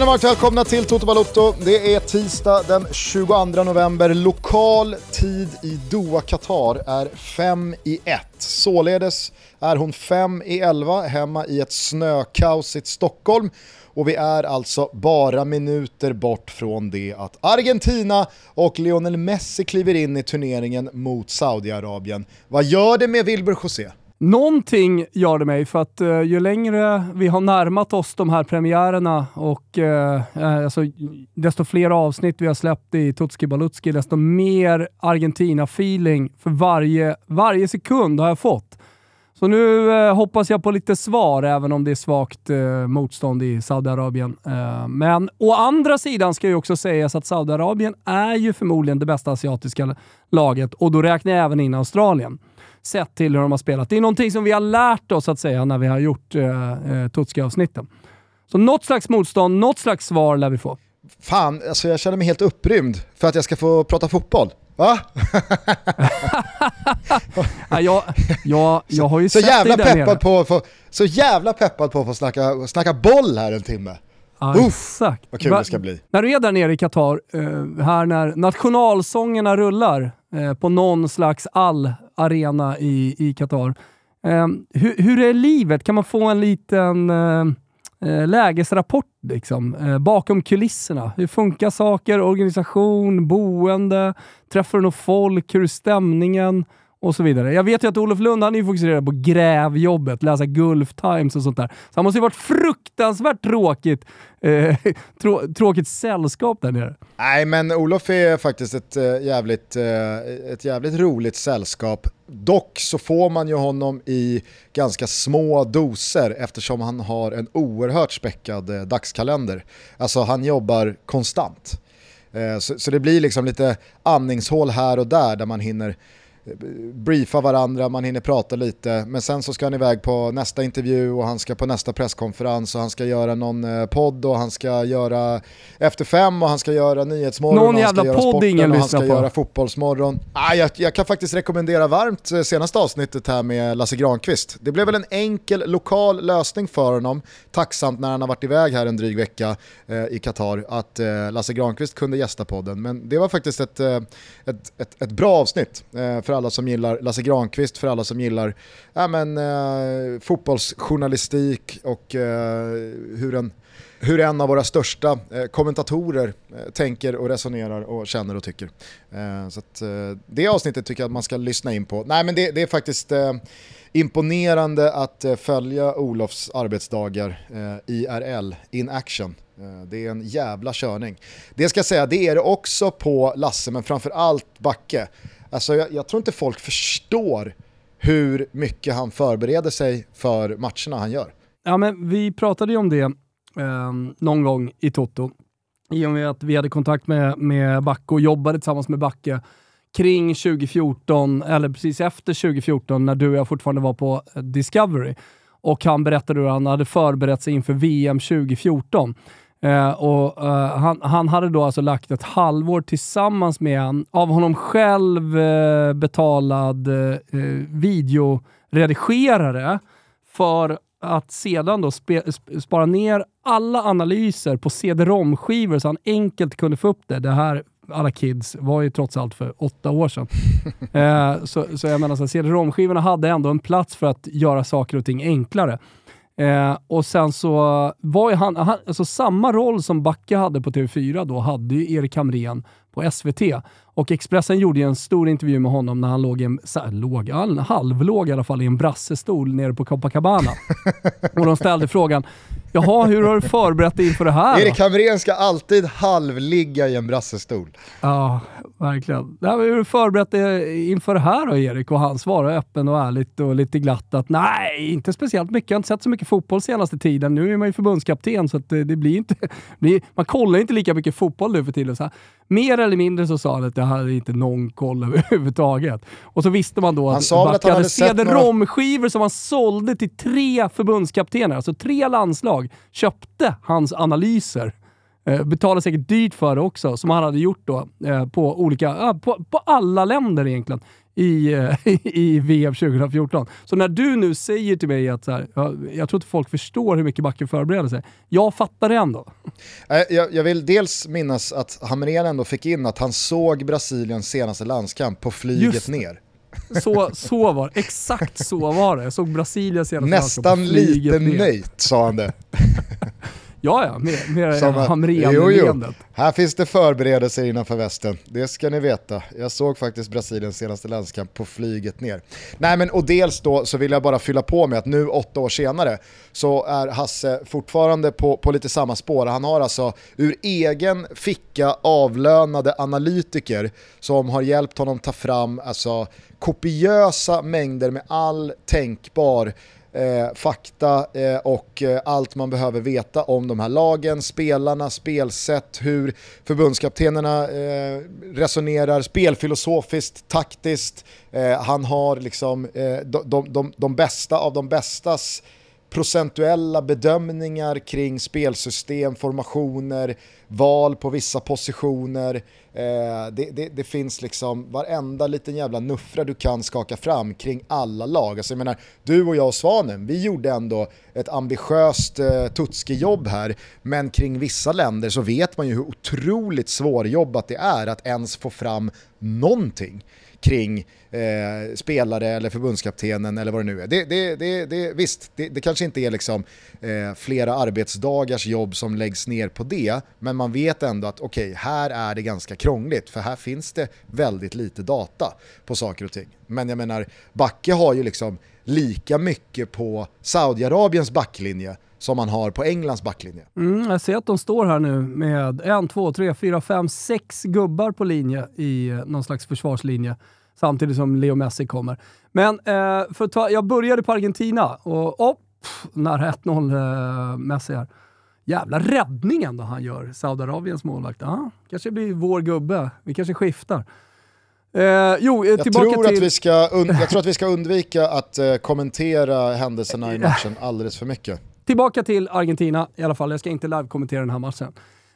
Tjena varmt välkomna till Toto Balotto. Det är tisdag den 22 november. Lokal tid i Doha, Qatar är 5 i 1. Således är hon 5 i 11 hemma i ett snökaosigt Stockholm. Och vi är alltså bara minuter bort från det att Argentina och Lionel Messi kliver in i turneringen mot Saudiarabien. Vad gör det med Wilbur José? Någonting gör det mig, för att uh, ju längre vi har närmat oss de här premiärerna och uh, alltså, desto fler avsnitt vi har släppt i Tutski Balutski, desto mer Argentina-feeling för varje, varje sekund har jag fått. Så nu uh, hoppas jag på lite svar, även om det är svagt motstånd i Saudiarabien. men å andra sidan ska ju också sägas att Saudiarabien är ju förmodligen det bästa asiatiska laget och då räknar jag även in Australien sett till hur de har spelat. Det är någonting som vi har lärt oss att säga när vi har gjort eh, eh, Tutski-avsnitten. Så något slags motstånd, något slags svar lär vi få. Fan, alltså jag känner mig helt upprymd för att jag ska få prata fotboll. Va? ja, jag, jag, jag har ju så, sett jävla dig där peppad nere. på, på, Så jävla peppad på att få snacka, snacka boll här en timme. Ja, exakt. vad kul Va, det ska bli. När du är där nere i Qatar, eh, här när nationalsångerna rullar eh, på någon slags all-arena i, i Qatar. Eh, hur, hur är livet? Kan man få en liten eh, eh lägesrapport liksom, eh, bakom kulisserna? Hur funkar saker? Organisation, boende? Träffar du något folk? Hur är stämningen? Och så vidare. Jag vet ju att Olof Lund han är fokuserad på grävjobbet, läsa Gulf Times och sånt där. Så han måste ju varit fruktansvärt tråkigt, eh, trå tråkigt sällskap där nere. Nej men Olof är faktiskt ett, äh, jävligt, äh, ett jävligt roligt sällskap. Dock så får man ju honom i ganska små doser eftersom han har en oerhört späckad äh, dagskalender. Alltså han jobbar konstant. Så, så det blir liksom lite andningshål här och där där man hinner briefa varandra, man hinner prata lite, men sen så ska han iväg på nästa intervju och han ska på nästa presskonferens och han ska göra någon eh, podd och han ska göra Efter fem och han ska göra Nyhetsmorgon någon och han ska göra podd ingen och han ska på. göra Fotbollsmorgon. Ah, jag, jag kan faktiskt rekommendera varmt eh, senaste avsnittet här med Lasse Granqvist. Det blev väl en enkel lokal lösning för honom, tacksamt när han har varit iväg här en dryg vecka eh, i Qatar, att eh, Lasse Granqvist kunde gästa podden. Men det var faktiskt ett, eh, ett, ett, ett bra avsnitt eh, för alla som gillar Lasse Granqvist, för alla som gillar ja, men, eh, fotbollsjournalistik och eh, hur, en, hur en av våra största eh, kommentatorer eh, tänker och resonerar och känner och tycker. Eh, så att, eh, det avsnittet tycker jag att man ska lyssna in på. Nej men det, det är faktiskt eh, imponerande att eh, följa Olofs arbetsdagar eh, IRL, in action. Det är en jävla körning. Det ska jag säga, det är det också på Lasse, men framförallt Backe. Alltså jag, jag, tror inte folk förstår hur mycket han förbereder sig för matcherna han gör. Ja, men vi pratade ju om det eh, någon gång i Toto. I och med att vi hade kontakt med, med Backe och jobbade tillsammans med Backe kring 2014, eller precis efter 2014 när du och jag fortfarande var på Discovery. Och han berättade hur han hade förberett sig inför VM 2014. Eh, och, uh, han, han, hade då alltså lagt ett halvår tillsammans med en av honom själv uh, betalad uh, videoredigerare för att sedan då spe, spara ner alla analyser på CD-ROM-skivor så han enkelt kunde få upp det. Det här, alla kids, var ju trots allt för åtta år sedan. så, så jag menar, CD-ROM-skivorna hade ändå en plats för att göra saker och ting enklare. Eh, och sen så var ju han, han, alltså samma roll som Backe hade på TV4 då, hade ju Erik Hamrén på SVT. Och Expressen gjorde en stor intervju med honom när han låg, i en, här, låg halvlåg i alla fall, i en brassestol nere på Copacabana. och de ställde frågan, jaha, hur har du förberett dig inför det här? Erik Hamrén ska alltid halvligga i en brassestol. Ja, verkligen. hur har du förberett dig inför det här då, Erik? Och han svarar öppen och ärligt och lite glatt att nej, inte speciellt mycket. Jag har inte sett så mycket fotboll senaste tiden. Nu är man ju förbundskapten så det, det, blir inte... man kollar inte lika mycket fotboll nu för tiden. Så här. Mer eller mindre så sa han att jag hade inte någon koll överhuvudtaget. Och så visste man då han att sa att han hade CD-ROM-skivor som han sålde till tre förbundskaptener, alltså tre landslag, köpte hans analyser Eh, betalade säkert dyrt för det också, som han hade gjort då eh, på olika, på, på alla länder egentligen i, eh, i VM 2014. Så när du nu säger till mig att så här, jag, jag tror inte folk förstår hur mycket backen förbereder sig. Jag fattar det ändå. Jag, jag vill dels minnas att Hamrén ändå fick in att han såg Brasiliens senaste landskamp på flyget Just. ner. Så, så var det, exakt så var det. Jag såg Brasiliens senaste Nästan lite nöjt sa han det. Ja, ja, med, med Hamrén-leendet. Här finns det förberedelser innanför västen, det ska ni veta. Jag såg faktiskt Brasiliens senaste landskamp på flyget ner. Nej men och dels då så vill jag bara fylla på med att nu åtta år senare så är Hasse fortfarande på, på lite samma spår. Han har alltså ur egen ficka avlönade analytiker som har hjälpt honom ta fram alltså, kopiösa mängder med all tänkbar eh, fakta eh, och eh, allt man behöver veta om de här lagen, spelarna, spelsätt, hur förbundskaptenerna eh, resonerar spelfilosofiskt, taktiskt. Eh, han har liksom eh, de, de, de, de bästa av de bästas procentuella bedömningar kring spelsystem, formationer, val på vissa positioner. Eh, det, det, det, finns liksom varenda liten jävla nuffra du kan skaka fram kring alla lag. Alltså jag menar, du och jag och Svanen, vi gjorde ändå ett ambitiöst eh, Tutski-jobb här, men kring vissa länder så vet man ju hur otroligt svårjobbat det är att ens få fram någonting kring eh, spelare eller förbundskaptenen eller vad det nu är. Det, det, det, det visst, det, det, kanske inte är liksom, eh, flera arbetsdagars jobb som läggs ner på det, men man vet ändå att okej, okay, här är det ganska krångligt för här finns det väldigt lite data på saker och ting. Men jag menar, Backe har ju liksom lika mycket på Saudiarabiens backlinje som man har på Englands backlinje. Mm, jag ser att de står här nu med en, två, tre, fyra, fem, sex gubbar på linje i eh, någon slags försvarslinje samtidigt som Leo Messi kommer. Men eh, för att ta, jag började på Argentina och oh, nära 1-0 eh, Messi här. Jävla räddning ändå han gör, Saudiarabiens målvakt. Ah, kanske blir vår gubbe. Vi kanske skiftar. Eh, jo, eh, jag, tror till... att vi ska jag tror att vi ska undvika att eh, kommentera händelserna i matchen alldeles för mycket. Tillbaka till Argentina i alla fall. Jag ska inte live-kommentera den här matchen.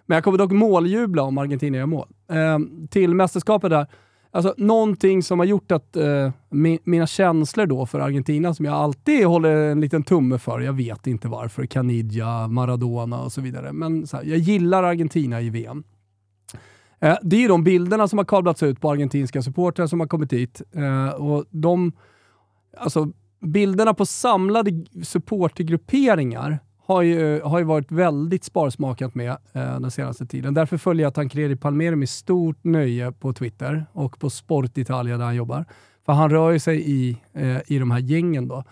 Men jag kommer dock måljubla om Argentina gör mål. Eh, till mästerskapet där. Alltså någonting som har gjort att eh, mi mina känslor då för Argentina, som jag alltid håller en liten tumme för, jag vet inte varför, Caniggia, Maradona och så vidare. Men så här, jag gillar Argentina i VM. Eh, det är ju de bilderna som har kablats ut på argentinska supportrar som har kommit hit. Eh, och de, alltså, bilderna på samlade supportergrupperingar har ju, har ju varit väldigt sparsmakat med eh, den senaste tiden. Därför följer jag Tancredi Palmeri med stort nöje på Twitter och på Sport Italia där han jobbar. För han rör ju sig i, eh, i de här gängen då.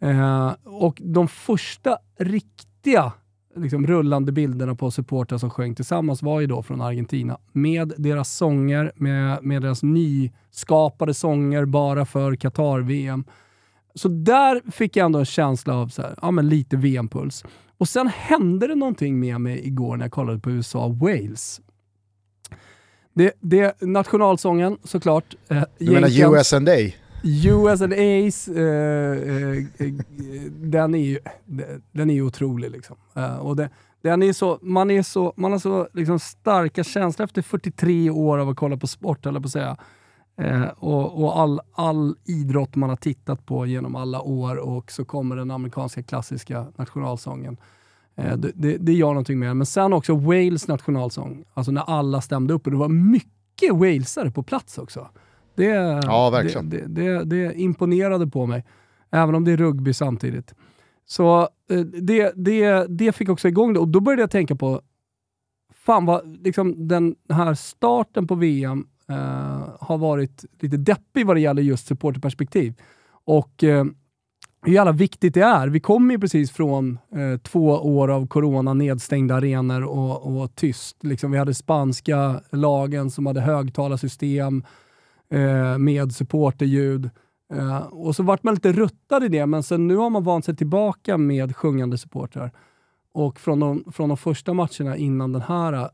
Eh, och de första riktiga liksom, rullande bilderna på supportrar som sjöng tillsammans var ju då från Argentina. Med deras sånger, med, med deras nyskapade sånger bara för Qatar-VM. Så där fick jag ändå en känsla av så här, ja, men lite VM-puls. Och sen hände det någonting med mig igår när jag kollade på USA-Wales. Det, det, nationalsången såklart. Eh, du menar US and A? US and A's, eh, eh, den är ju den är otrolig. Liksom. Eh, och det, den är så, man, är så, man har så liksom, starka känslor efter 43 år av att kolla på sport, eller på att säga. Eh, och, och all, all idrott man har tittat på genom alla år och så kommer den amerikanska klassiska nationalsången. Eh, det, det, det gör någonting med Men sen också Wales nationalsång, alltså när alla stämde upp och det var mycket walesare på plats också. Det, ja, verkligen. Det, det, det, imponerade på mig, även om det är rugby samtidigt. Så eh, det, det, det fick också igång det och då började jag tänka på fan vad, liksom den här starten på VM eh, har varit lite deppig vad det gäller just supporterperspektiv. Och eh, hur jävla viktigt det är. Vi kommer ju precis från eh, två år av corona, nedstängda arenor och, och tyst. Liksom, vi hade spanska lagen som hade högtalarsystem eh, med supporterljud. Eh, och så vart man lite ruttad i det, men sen nu har man vant sig tillbaka med sjungande supportrar. Och från de, från de första matcherna innan den här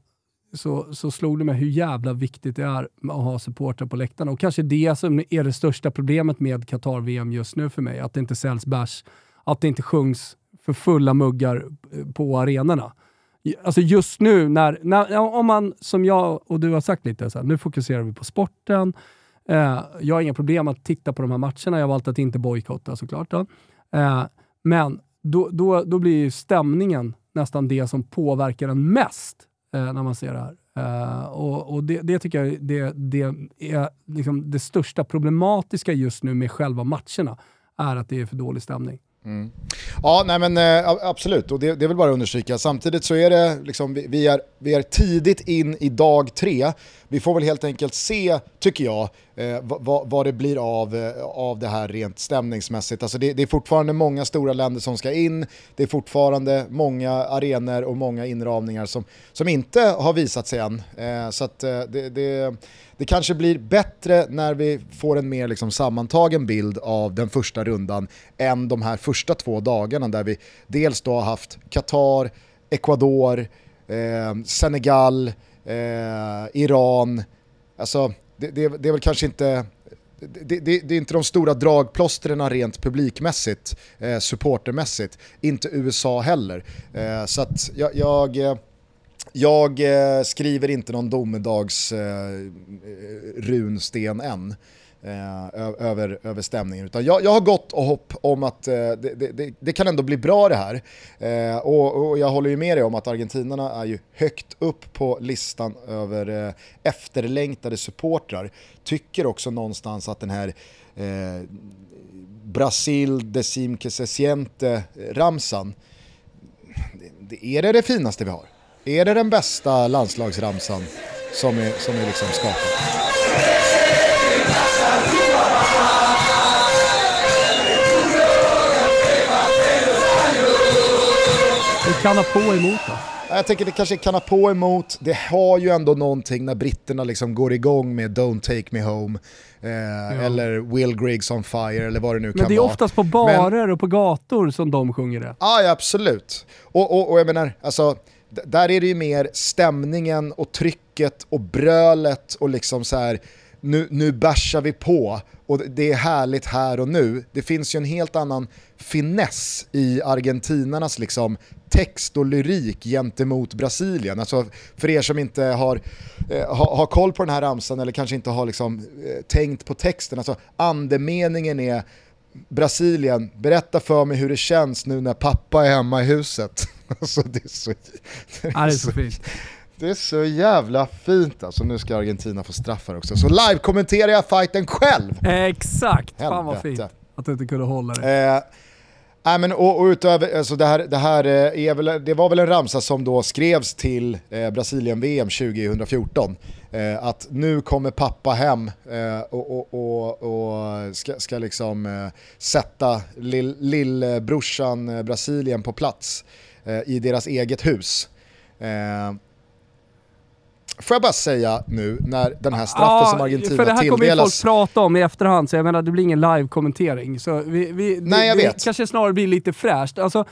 så, så slog det mig hur jävla viktigt det är att ha supportrar på läktarna. Och kanske det som är det största problemet med Qatar-VM just nu för mig. Att det inte säljs bärs, att det inte sjungs för fulla muggar eh, på arenorna. Alltså just nu, när, när, om man som jag och du har sagt lite, så här, nu fokuserar vi på sporten. Eh, jag har inga problem att titta på de här matcherna. Jag har valt att inte bojkotta såklart. Då. Eh, men då, då, då blir stämningen nästan det som påverkar en mest Eh, när man ser det här. Uh, och, och det, det, tycker jag det, det är liksom det största problematiska just nu med själva matcherna, är att det är för dålig stämning. Mm. Ja, nej men äh, absolut, och det, det vill bara understryka. Samtidigt så är det, liksom, vi, vi, är, vi är tidigt in i dag tre. Vi får väl helt enkelt se, tycker jag, eh, vad, vad det blir av, eh, av det här rent stämningsmässigt. Alltså det, det, är fortfarande många stora länder som ska in, det är fortfarande många arenor och många inramningar som, som inte har visat sig än. Eh, så att eh, det, det det kanske blir bättre när vi får en mer liksom sammantagen bild av den första rundan än de här första två dagarna där vi dels då har haft Qatar, Ecuador, eh, Senegal, eh, Iran. Alltså, det, det, det, är väl kanske inte det, det, det, är inte de stora dragplåstren rent publikmässigt, eh, supportermässigt. Inte USA heller. Eh, så att jag, jag eh, jag eh, skriver inte någon domedags eh, runsten än. Eh, över, över stämningen. Utan jag, jag har gott och hopp om att eh, det, det, det, kan ändå bli bra det här. Eh, och, och, jag håller ju med dig om att argentinarna är ju högt upp på listan över eh, efterlängtade supportrar. Tycker också någonstans att den här eh, Brasil decim que se siente ramsan, det, är det finaste vi har? Är det den bästa landslagsramsan som är, som är liksom skapad? Det kan ha på emot då? Jag tänker det kanske kan ha på emot. Det har ju ändå någonting när britterna liksom går igång med Don't take me home. Eh, ja. Eller Will Griggs on fire eller vad det nu kan vara. Men det är oftast på barer Men, och på gator som de sjunger det. Ja, absolut. Och, och, och jag menar, alltså där är det ju mer stämningen och trycket och brölet och liksom så här nu, nu bärsar vi på och det är härligt här och nu. Det finns ju en helt annan finess i argentinarnas liksom text och lyrik gentemot Brasilien. Alltså för er som inte har, eh, har, har, koll på den här ramsan eller kanske inte har liksom, eh, tänkt på texten, alltså andemeningen är Brasilien, berätta för mig hur det känns nu när pappa är hemma i huset. Alltså det är så, det är ja, det är så, så fint. Det är så jävla fint alltså. Nu ska Argentina få straffar också. Så live kommenterar jag fighten själv! Exakt! Helvete. Fan vad fint att du inte kunde hålla det. Eh, Nej, men, och, och utöver, alltså det, här, det, här eh, är väl, det var väl en ramsa som då skrevs till eh, Brasilien-VM 2014. Eh, att nu kommer pappa hem eh, och, och, och, och, ska, ska liksom eh, sätta lillbrorsan lill Brasilien på plats eh, i deras eget hus. Får jag bara säga nu när den här straffen ja, som Argentina tilldelas... för det här kommer ju folk prata om i efterhand, så jag menar det blir ingen live-kommentering. Så vi, vi, Nej, jag det, vet. Det kanske snarare blir lite fräscht. Alltså,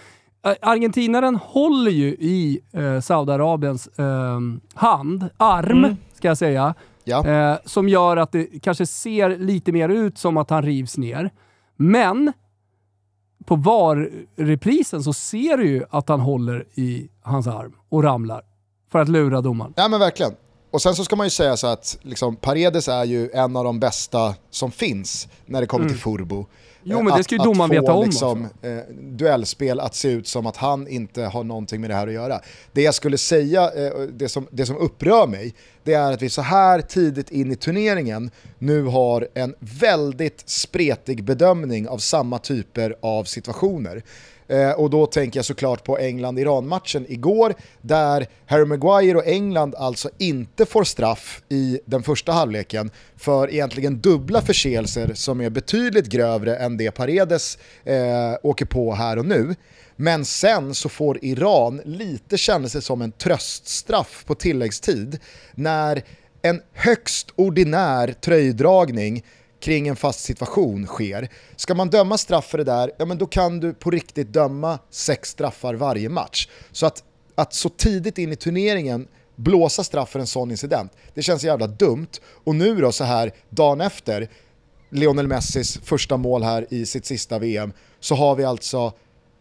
argentinaren håller ju i eh, Saudiarabiens eh, hand, arm, mm. ska jag säga, ja. eh, som gör att det kanske ser lite mer ut som att han rivs ner. Men på VAR-reprisen så ser du ju att han håller i hans arm och ramlar för att lura domaren. Ja men verkligen. Och sen så ska man ju säga så att liksom, Paredes är ju en av de bästa som finns när det kommer mm. till Furbo. Jo men det ska ju domaren veta om liksom, eh, duellspel att se ut som att han inte har någonting med det här att göra. Det jag skulle säga, eh, det, som, det som upprör mig, det är att vi så här tidigt in i turneringen nu har en väldigt spretig bedömning av samma typer av situationer. Eh, och då tänker jag såklart på England-Iran-matchen igår, där Harry Maguire och England alltså inte får straff i den första halvleken för egentligen dubbla förseelser som är betydligt grövre än det Paredes eh, åker på här och nu. Men sen så får Iran lite känna sig som en tröststraff på tilläggstid när en högst ordinär tröjdragning kring en fast situation sker. Ska man döma straff för det där, ja men då kan du på riktigt döma sex straffar varje match. Så att, att så tidigt in i turneringen blåsa straff för en sån incident, det känns jävla dumt. Och nu då så här dagen efter, Lionel Messis första mål här i sitt sista VM, så har vi alltså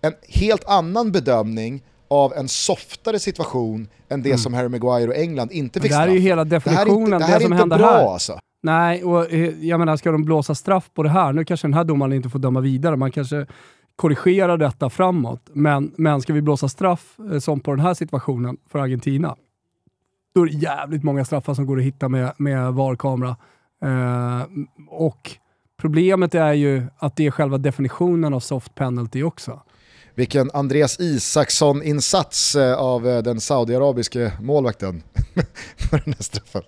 en helt annan bedömning av en softare situation än det mm. som Harry Maguire och England inte fick straff. Det här är ju hela definitionen, det, här är inte, det, här det som bra här. Alltså. Nej, och eh, jag menar ska de blåsa straff på det här, nu kanske den här domaren inte får döma vidare, man kanske korrigerar detta framåt. Men, men ska vi blåsa straff eh, som på den här situationen för Argentina, då är det jävligt många straffar som går att hitta med, med VAR-kamera. Eh, och problemet är ju att det är själva definitionen av soft penalty också. Vilken Andreas Isaksson-insats eh, av eh, den saudiarabiske målvakten för den här straffen.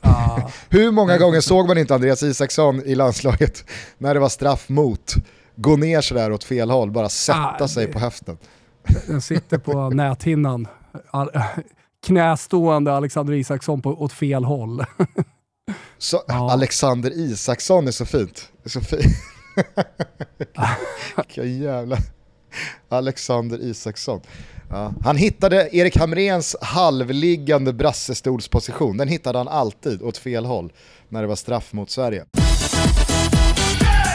Ah. Hur många gånger såg man inte Andreas Isaksson i landslaget när det var straff mot? Gå ner sådär åt fel håll, bara sätta ah, sig på höften. Den sitter på näthinnan. knästående Alexander Isaksson på, åt fel håll. Så, ja. Alexander Isaksson är så fint. Det är så fint. Vilka jävla... Alexander Isaksson. Ja. Han hittade Erik Hamrens halvliggande brassestolsposition. Den hittade han alltid åt fel håll när det var straff mot Sverige.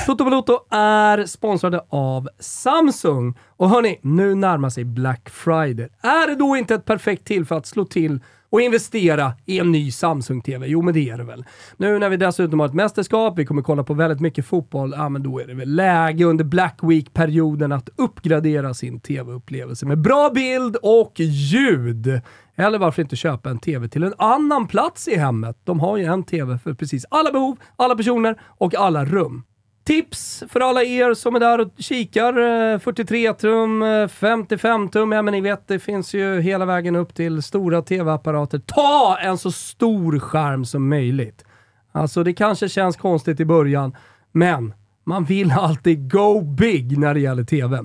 Toto Balotto är sponsrade av Samsung. Och hörni, nu närmar sig Black Friday. Är det då inte ett perfekt tillfälle att slå till och investera i en ny Samsung-TV? Jo, men det är det väl. Nu när vi dessutom har ett mästerskap, vi kommer kolla på väldigt mycket fotboll, ja men då är det väl läge under Black Week-perioden att uppgradera sin TV-upplevelse med bra bild och ljud. Eller varför inte köpa en TV till en annan plats i hemmet? De har ju en TV för precis alla behov, alla personer och alla rum. Tips för alla er som är där och kikar. Eh, 43 tum, eh, 55 tum, ja men ni vet det finns ju hela vägen upp till stora tv-apparater. Ta en så stor skärm som möjligt. Alltså det kanske känns konstigt i början, men man vill alltid go big när det gäller TV.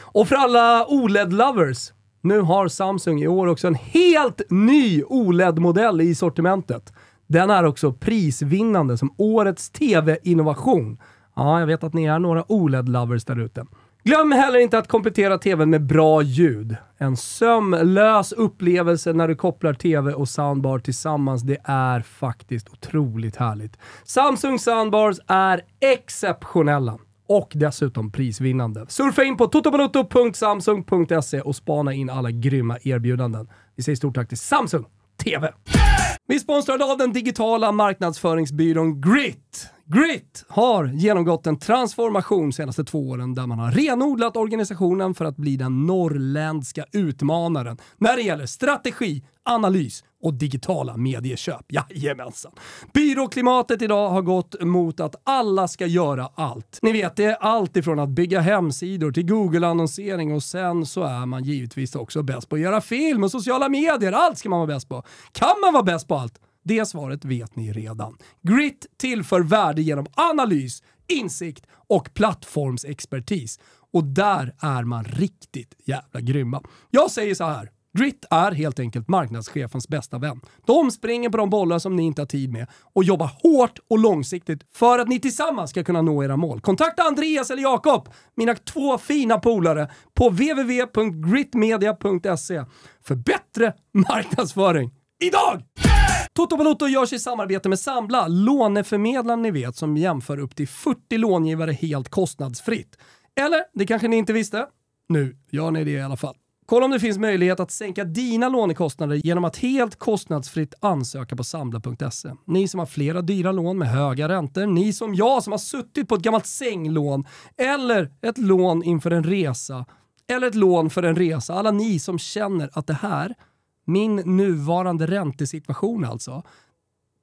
Och för alla OLED-lovers, nu har Samsung i år också en helt ny OLED-modell i sortimentet. Den är också prisvinnande som årets TV-innovation. Ja, jag vet att ni är några OLED-lovers där ute. Glöm heller inte att komplettera TVn med bra ljud. En sömlös upplevelse när du kopplar TV och soundbar tillsammans. Det är faktiskt otroligt härligt. Samsung soundbars är exceptionella och dessutom prisvinnande. Surfa in på totobalotto.samsung.se och spana in alla grymma erbjudanden. Vi säger stort tack till Samsung TV. Vi sponsrade av den digitala marknadsföringsbyrån Grit. Grit har genomgått en transformation de senaste två åren där man har renodlat organisationen för att bli den norrländska utmanaren när det gäller strategi, analys och digitala medieköp. Jajamensan. Byråklimatet idag har gått mot att alla ska göra allt. Ni vet, det är allt ifrån att bygga hemsidor till Google-annonsering och sen så är man givetvis också bäst på att göra film och sociala medier. Allt ska man vara bäst på. Kan man vara bäst på allt? Det svaret vet ni redan. Grit tillför värde genom analys, insikt och plattformsexpertis. Och där är man riktigt jävla grymma. Jag säger så här. Grit är helt enkelt marknadschefens bästa vän. De springer på de bollar som ni inte har tid med och jobbar hårt och långsiktigt för att ni tillsammans ska kunna nå era mål. Kontakta Andreas eller Jakob, mina två fina polare, på www.gritmedia.se för bättre marknadsföring idag! Toto Balotto görs i samarbete med Sambla, låneförmedlaren ni vet som jämför upp till 40 långivare helt kostnadsfritt. Eller, det kanske ni inte visste? Nu gör ni det i alla fall. Kolla om det finns möjlighet att sänka dina lånekostnader genom att helt kostnadsfritt ansöka på sambla.se. Ni som har flera dyra lån med höga räntor, ni som jag som har suttit på ett gammalt sänglån eller ett lån inför en resa eller ett lån för en resa. Alla ni som känner att det här min nuvarande räntesituation alltså,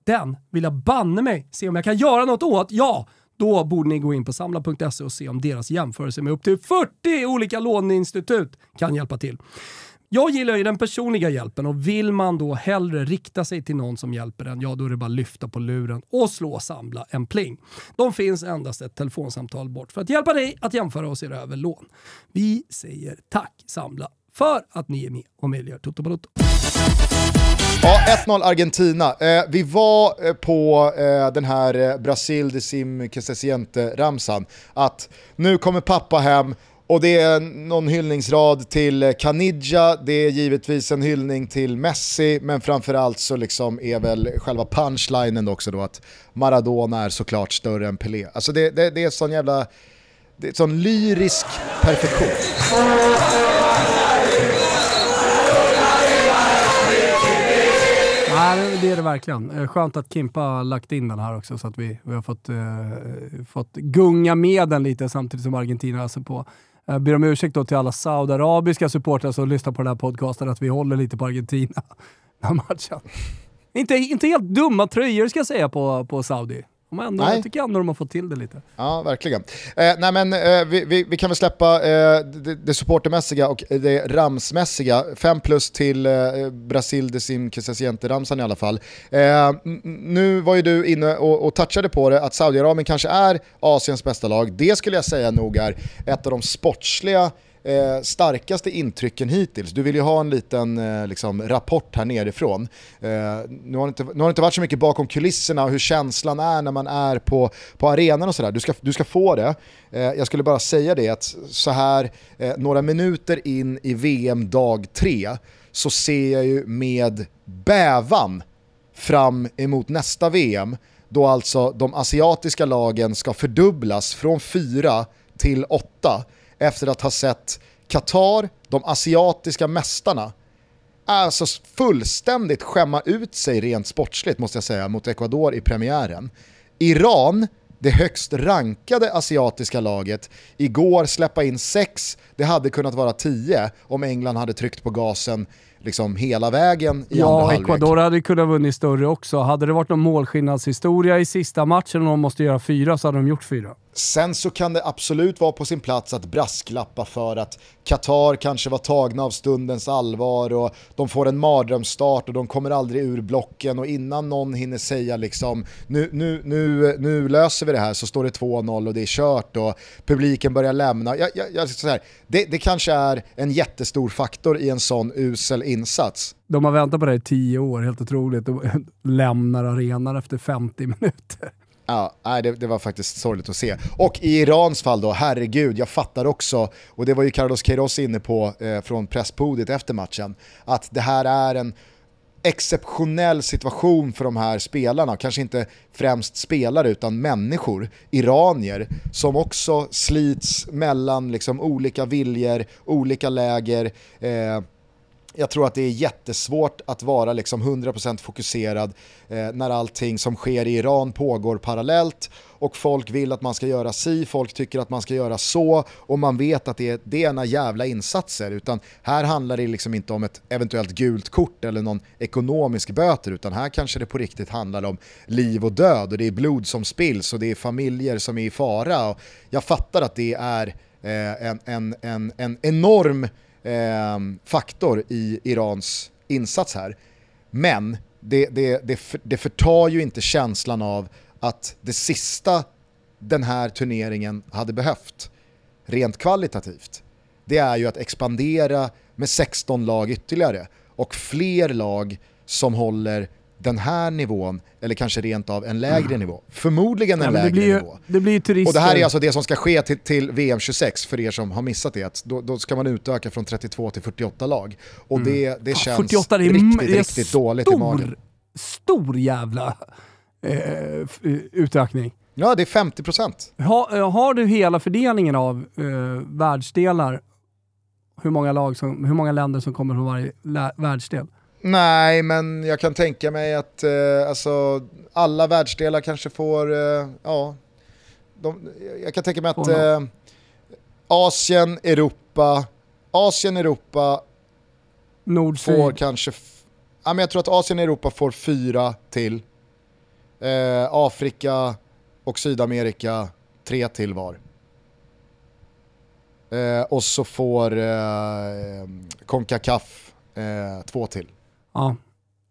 den vill jag banne mig se om jag kan göra något åt. Ja, då borde ni gå in på samla.se och se om deras jämförelse med upp till 40 olika låneinstitut kan hjälpa till. Jag gillar ju den personliga hjälpen och vill man då hellre rikta sig till någon som hjälper en, ja då är det bara att lyfta på luren och slå Samla en pling. De finns endast ett telefonsamtal bort för att hjälpa dig att jämföra och se över lån. Vi säger tack Samla för att ni är med och möjliggör Toto Balotto. Ja, 1-0 Argentina. Eh, vi var eh, på eh, den här eh, Brasil de sim que se siente-ramsan. Att nu kommer pappa hem och det är någon hyllningsrad till eh, Canidja, det är givetvis en hyllning till Messi, men framförallt så liksom är väl själva punchlinen också då att Maradona är såklart större än Pelé. Alltså det, det, det är sån jävla, det är sån lyrisk perfektion. Nej, det är det verkligen. Eh, skönt att Kimpa har lagt in den här också så att vi, vi har fått, eh, fått gunga med den lite samtidigt som Argentina öser på. Jag ber om ursäkt då till alla saudiarabiska supportrar som lyssnar på den här podcasten att vi håller lite på Argentina den här matchen. Inte, inte helt dumma tröjor ska jag säga på, på Saudi. De ändå, jag tycker ändå de har fått till det lite. Ja, verkligen. Eh, nej, men, eh, vi, vi, vi, kan väl släppa eh, det, det supportermässiga och det ramsmässiga. 5 plus till eh, Brasil de Sim ramsan i alla fall. Eh, nu var ju du inne och, och touchade på det, att Saudiarabien kanske är Asiens bästa lag. Det skulle jag säga nog är ett av de sportsliga eh, starkaste intrycken hittills? Du vill ju ha en liten eh, liksom, rapport här nerifrån. Eh, nu, har det inte, nu har det inte varit så mycket bakom kulisserna och hur känslan är när man är på, på arenan och sådär. Du ska, du ska få det. Eh, jag skulle bara säga det att så här eh, några minuter in i VM dag tre så ser jag ju med bävan fram emot nästa VM då alltså de asiatiska lagen ska fördubblas från fyra till åtta efter att ha sett Qatar, de asiatiska mästarna, alltså fullständigt skämma ut sig rent sportsligt måste jag säga mot Ecuador i premiären. Iran, det högst rankade asiatiska laget, igår släppa in sex, det hade kunnat vara tio om England hade tryckt på gasen liksom hela vägen i ja, andra halvlek. Ja, Ecuador hade kunnat vunnit större också. Hade det varit någon målskillnadshistoria i sista matchen och de måste göra fyra så hade de gjort fyra. Sen så kan det absolut vara på sin plats att brasklappa för att Qatar kanske var tagna av stundens allvar och de får en mardrömsstart och de kommer aldrig ur blocken och innan någon hinner säga liksom nu, nu, nu, nu löser vi det här så står det 2-0 och det är kört och publiken börjar lämna. Jag, jag, jag, så här, det, det kanske är en jättestor faktor i en sån usel insats. De har väntat på det i tio år, helt otroligt. De lämnar arenan efter 50 minuter. Ja, nej, det, det, var faktiskt sorgligt att se. Och i Irans fall då, herregud, jag fattar också, och det var ju Carlos Queiroz inne på eh, från presspodiet efter matchen, att det här är en exceptionell situation för de här spelarna, kanske inte främst spelare utan människor, iranier, som också slits mellan liksom, olika viljor, olika läger, eh, jag tror att det är jättesvårt att vara liksom 100% fokuserad eh, när allting som sker i Iran pågår parallellt och folk vill att man ska göra si, folk tycker att man ska göra så och man vet att det är, det är ena jävla insatser utan här handlar det liksom inte om ett eventuellt gult kort eller någon ekonomisk böter utan här kanske det på riktigt handlar om liv och död och det är blod som spills och det är familjer som är i fara. Och jag fattar att det är eh, en, en, en, en enorm eh, faktor i Irans insats här. Men det, det, det, det förtar ju inte känslan av att det sista den här turneringen hade behövt, rent kvalitativt, det är ju att expandera med 16 lag ytterligare och fler lag som håller den här nivån eller kanske rent av en lägre mm. nivå. Förmodligen en ja, lägre blir, nivå. Det blir turister. Och det här är alltså det som ska ske till, till VM 26 för er som har missat det. Då, då ska man utöka från 32 till 48 lag. Och mm. det, det känns 48, det är, riktigt, det är riktigt stor, dåligt i magen. Stor jävla eh, utökning. Ja, det är 50%. Ha, eh, har du hela fördelningen av eh, världsdelar, hur många, lag som, hur många länder som kommer från varje världsdel? Nej, men jag kan tänka mig att eh, alltså, alla världsdelar kanske får, eh, ja, de, jag kan tänka mig att eh, Asien, Europa, Asien, Europa Nord, får kanske, ja, men jag tror att Asien och Europa får fyra till. Eh, Afrika och Sydamerika tre till var. Eh, och så får eh, Concacaf eh, två till. Ja.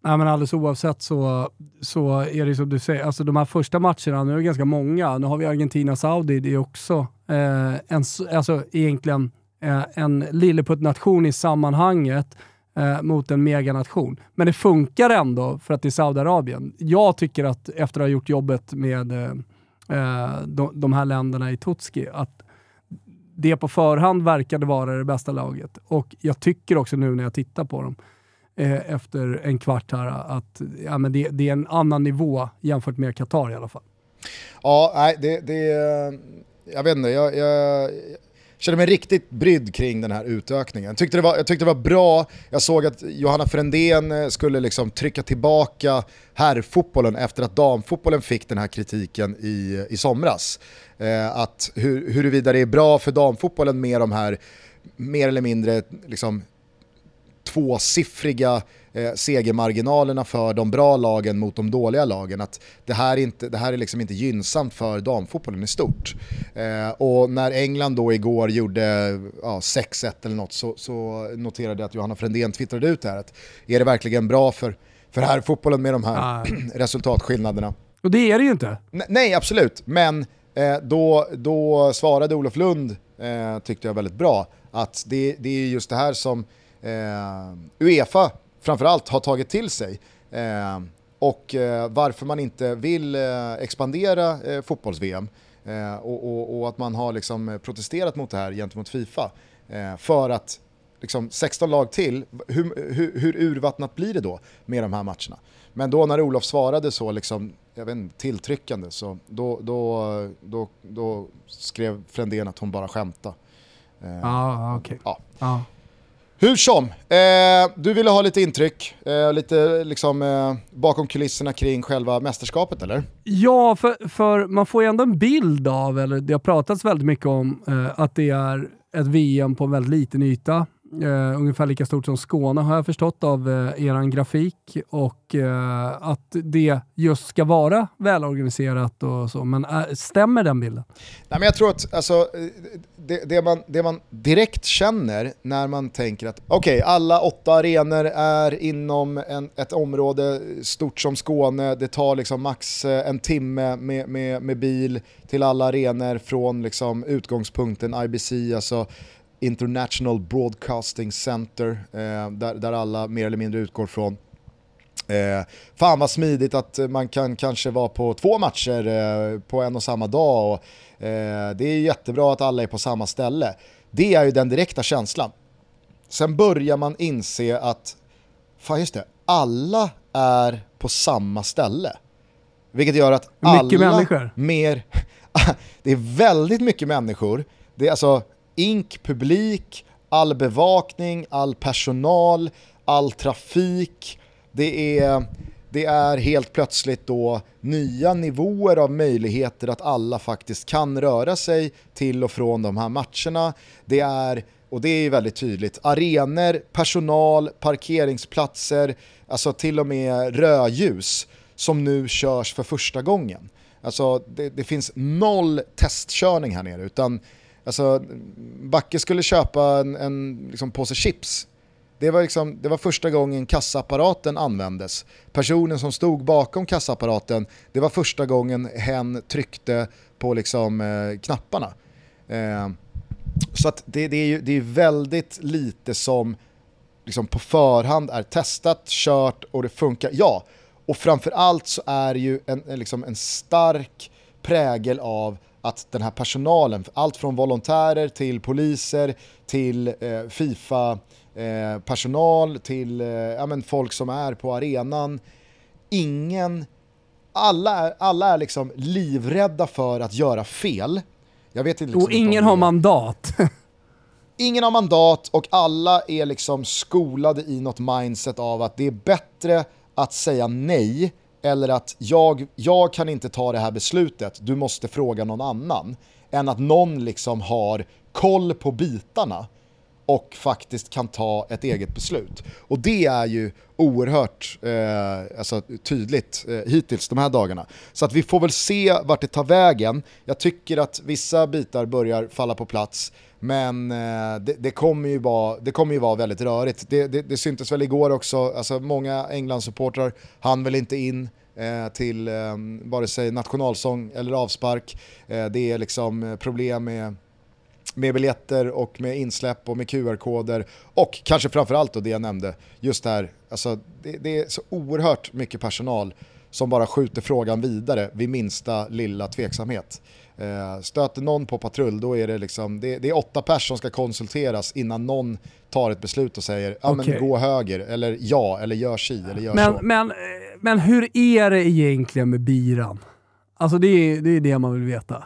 Nej, men alldeles oavsett så, så är det som du säger, alltså de här första matcherna, nu är det ganska många. Nu har vi Argentina-Saudi, det är också eh, en, alltså egentligen eh, en lilleputt-nation i sammanhanget eh, mot en meganation. Men det funkar ändå för att det är Saudiarabien. Jag tycker att efter att ha gjort jobbet med eh, eh de, de, här länderna i Tutski, att det på förhand verkade vara det bästa laget. Och jag tycker också nu när jag tittar på dem, eh, efter en kvart här att ja, men det, det, är en annan nivå jämfört med Qatar i alla fall. Ja, nej, det, det jag vet inte, jag, jag kände mig riktigt brydd kring den här utökningen. Jag tyckte det var, jag tyckte det var bra, jag såg att Johanna Frändén eh, skulle liksom trycka tillbaka herrfotbollen efter att damfotbollen fick den här kritiken i, i somras. Eh, att hur, huruvida det är bra för damfotbollen med de här mer eller mindre liksom, tvåsiffriga eh, segermarginalerna för de bra lagen mot de dåliga lagen. Att det här, inte, det här är liksom inte gynnsamt för damfotbollen i stort. Eh, och när England då igår gjorde ja, 6-1 eller något så, så noterade jag att Johanna Frändén twittrade ut det här. Att är det verkligen bra för, för här fotbollen med de här ah. resultatskillnaderna? Och det är det ju inte. N nej, absolut. Men eh, då, då svarade Olof Lund, eh, tyckte jag väldigt bra, att det, det är just det här som eh, Uefa framförallt har tagit till sig. Eh, och eh, varför man inte vill eh, expandera eh, fotbolls-VM eh, och, och, och, att man har liksom protesterat mot det här gentemot Fifa. För att liksom, 16 lag till, hur, hur, hur, urvattnat blir det då med de här matcherna? Men då när Olof svarade så liksom, jag vet inte, tilltryckande så då, då, då, då skrev Frändén att hon bara skämtade. Ah, okay. ja. Ah. Hur som, eh, du ville ha lite intryck, eh, lite liksom, eh, bakom kulisserna kring själva mästerskapet eller? Ja, för, för man får ju ändå en bild av, eller det har pratats väldigt mycket om, eh, att det är ett VM på en väldigt liten yta eh, ungefär lika stort som Skåne har jag förstått av eh, er grafik och eh, att det just ska vara välorganiserat och så. Men eh, stämmer den bilden? Nej, men jag tror att alltså, eh, det, det, man, det man direkt känner när man tänker att okej, okay, alla åtta arenor är inom en, ett område stort som Skåne, det tar liksom max eh, en timme med, med, med bil till alla arenor från liksom utgångspunkten IBC, alltså International Broadcasting Center, eh, där, där alla mer eller mindre utgår från. Eh, fan vad smidigt att man kan kanske vara på två matcher eh, på en och samma dag. Och, eh, det är jättebra att alla är på samma ställe. Det är ju den direkta känslan. Sen börjar man inse att, fan just det, alla är på samma ställe. Vilket gör att alla mycket människor. mer... det är väldigt mycket människor. Det är alltså ink, publik, all bevakning, all personal, all trafik. Det är, det är helt plötsligt då nya nivåer av möjligheter att alla faktiskt kan röra sig till och från de här matcherna. Det är, och det är väldigt tydligt, arenor, personal, parkeringsplatser, alltså till och med rödljus som nu körs för första gången. Alltså det, det finns noll testkörning här nere utan Alltså, Backe skulle köpa en, en liksom, påse chips. Det var, liksom, det var första gången kassaapparaten användes. Personen som stod bakom kassaapparaten, det var första gången hen tryckte på liksom, eh, knapparna. Eh, så att det, det, är ju, det är väldigt lite som liksom, på förhand är testat, kört och det funkar. Ja, och framförallt så är det ju en, en, liksom en stark prägel av att den här personalen, allt från volontärer till poliser till eh, Fifa-personal eh, till eh, ja, men folk som är på arenan, ingen, alla är, alla är liksom livrädda för att göra fel. Jag vet inte liksom och ingen har mandat. ingen har mandat och alla är liksom skolade i något mindset av att det är bättre att säga nej eller att jag, jag kan inte ta det här beslutet, du måste fråga någon annan, än att någon liksom har koll på bitarna och faktiskt kan ta ett eget beslut. Och det är ju oerhört eh, alltså, tydligt eh, hittills de här dagarna. Så att vi får väl se vart det tar vägen. Jag tycker att vissa bitar börjar falla på plats, men eh, det, det, kommer ju vara, det kommer ju vara väldigt rörigt. Det, det, det syntes väl igår också, alltså många Englandssupportrar hann väl inte in eh, till eh, vare sig nationalsång eller avspark. Eh, det är liksom problem med med biljetter och med insläpp och med QR-koder och kanske framförallt då det jag nämnde, just det här, alltså det, det, är så oerhört mycket personal som bara skjuter frågan vidare vid minsta lilla tveksamhet. Eh, stöter någon på patrull då är det liksom, det, det är åtta personer som ska konsulteras innan någon tar ett beslut och säger ja okay. men gå höger eller ja eller gör si eller gör men, så. Men, men hur är det egentligen med biran? Alltså det är, det är det man vill veta.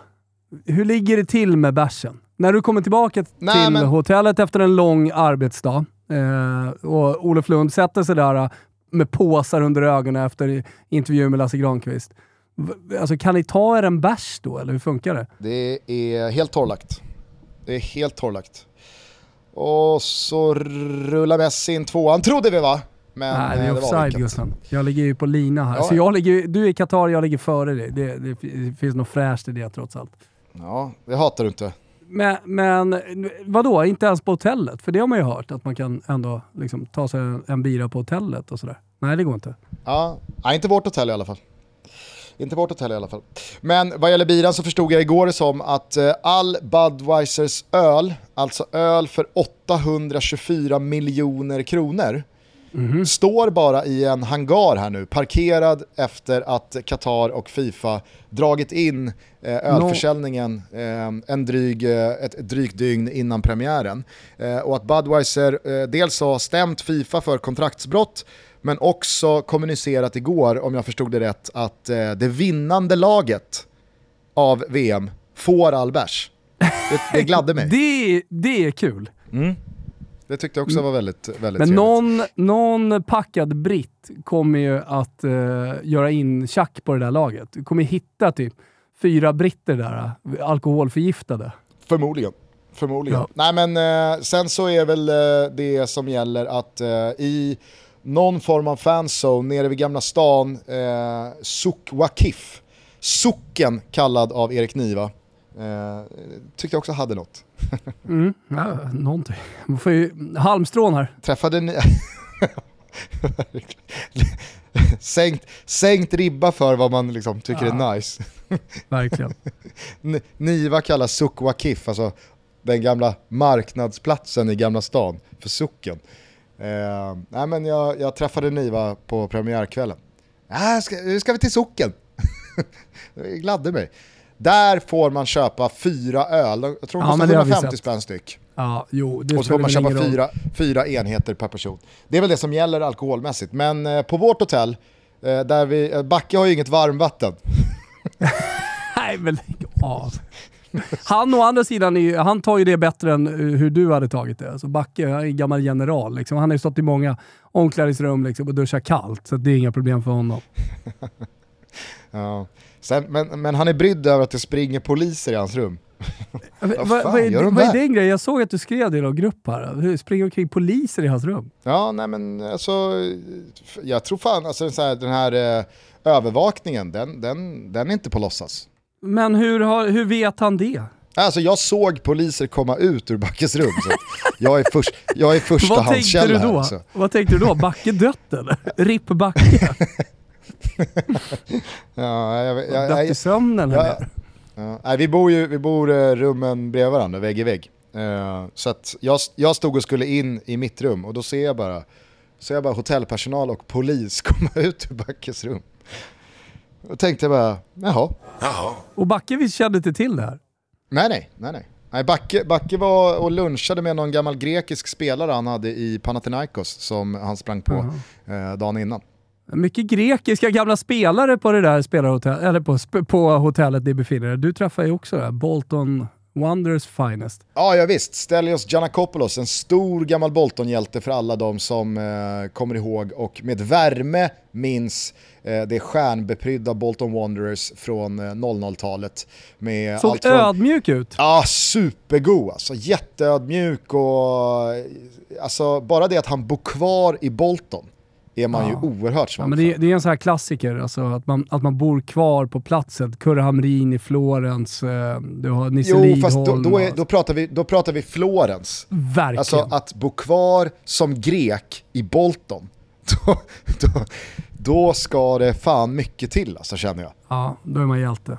Hur ligger det till med bärsen? När du kommer tillbaka Nej, till men- hotellet efter en lång arbetsdag eh, och Olof Lund sätter sig där eh, med påsar under ögonen efter intervjun med Lasse Granqvist. Alltså, kan ni ta er en bärs då, eller hur funkar det? Det är helt torrlagt. Det är helt torrlagt. Och så rullar Messi in tvåan, trodde vi va? Men Nej, det eh, är var offside. Gusten. Jag ligger ju på lina här. Ja, så ja. jag ligger, du är i Qatar, jag ligger före dig. Det, det, det finns något fräscht i det trots allt. Ja, det hatar du inte. Men, men vadå, inte ens på hotellet? För det har man ju hört, att man kan ändå liksom, ta sig en, en bira på hotellet och sådär. Nej, det går inte. Ja, nej, inte vårt hotell i alla fall. Inte vårt hotell i alla fall. Men vad gäller biran så förstod jag igår det som att eh, all Budweisers öl, alltså öl för 824 miljoner kronor, står bara i en hangar här nu, parkerad efter att Qatar och Fifa dragit in eh, ölförsäljningen eh, en dryg, eh, ett, drygt dygn innan premiären. Eh, och att Budweiser dels har stämt Fifa för kontraktsbrott, men också kommunicerat igår, om jag förstod det rätt, att eh, det vinnande laget av VM får all bärs. Det, det gladde mig. Det, det är kul. Det tyckte jag också var väldigt, väldigt Men trevligt. någon, någon packad britt kommer ju att eh, göra in tjack på det där laget. Du kommer hitta typ fyra britter där, eh, alkoholförgiftade. Förmodligen. Förmodligen. Ja. Nej men eh, sen så är väl eh, det som gäller att eh, i någon form av fanzone nere vid Gamla stan, eh, Suk Wakif, socken kallad av Erik Niva, eh, tyckte jag också hade något. Mm. Ja, någonting. Man får ju halmstrån här. Träffade ni... sänkt, sänkt ribba för vad man liksom tycker är nice. Verkligen. Niva kallar Suk Wakif, alltså den gamla marknadsplatsen i Gamla stan, för socken. Eh, nej men jag, jag träffade Niva på premiärkvällen. Äh, ska, nu ska vi till socken. det gladde mig. Där får man köpa fyra öl, jag tror de Ja, kostar men det har vi 150 sett. spänn styck. Ja, jo, Och så får man köpa fyra, fyra enheter per person. Det är väl det som gäller alkoholmässigt. Men eh, på vårt hotell, eh, där vi, eh, Backe har ju inget varmvatten. Nej, men lägg av. Han å andra sidan, är, han tar ju det bättre än eh, hur du hade tagit det. Så Backe han är en gammal general. Liksom. Han har ju stått i många omklädningsrum liksom, och duschat kallt, så det är inga problem för honom. Ja. Sen, men, men han är brydd över att det springer poliser i hans rum. Vad fan vad är, gör de vad är där? den grejen? Jag såg att du skrev det i någon grupp här. Springer omkring poliser i hans rum? Ja, nej men alltså, jag tror fan, alltså så här, den här eh, övervakningen, den, den, den är inte på låtsas. Men hur, har, hur vet han det? Alltså jag såg poliser komma ut ur Backes rum, så jag är, först, jag är Vad tänkte förstahandskälla du här. då? Alltså. Vad tänkte du då? Backe dött eller? RIP Backe? Ja, jag, jag, jag, Dött i sömnen Ja, eller? ja. Nej, vi bor ju vi bor eh, rummen bredvid varandra, vägg i vägg. Eh, så jag, jag stod och skulle in i mitt rum och då ser jag bara, ser jag bara hotellpersonal och polis komma ut ur Backes rum. Då tänkte jag bara, jaha. Och Backe kände inte till det här? Nej, nej, nej, nej. nej Backe, Backe var och lunchade med någon gammal grekisk spelare han hade i Panathinaikos som han sprang på eh, dagen innan. Mycket grekiska gamla spelare på det där spelarhotell, eller på, sp- på hotellet ni befinner er. Du träffar ju också det, Bolton Wonders Finest. Ja, ja visst. Stelios Giannakopoulos, en stor gammal Bolton-hjälte för alla de som eh, kommer ihåg och med värme minns eh, det stjärnbeprydda Bolton Wanderers från eh, 00-talet. Med Såg allt från... ödmjuk ut. Ja, supergod alltså. Jätteödmjuk och alltså, bara det att han bor kvar i Bolton är man Ja. ju oerhört Ja, svag men det, det är en sån här klassiker, alltså att, man, att man bor kvar på platsen. Kurre Hamrin i Florens, eh, du har Nisse Jo, Lidholm. fast då, då, är, då, pratar vi, då pratar vi Florens. Verkligen. Alltså att bo kvar som grek i Bolton, då, då, då ska det fan mycket till alltså känner jag. Ja, då är man hjälte.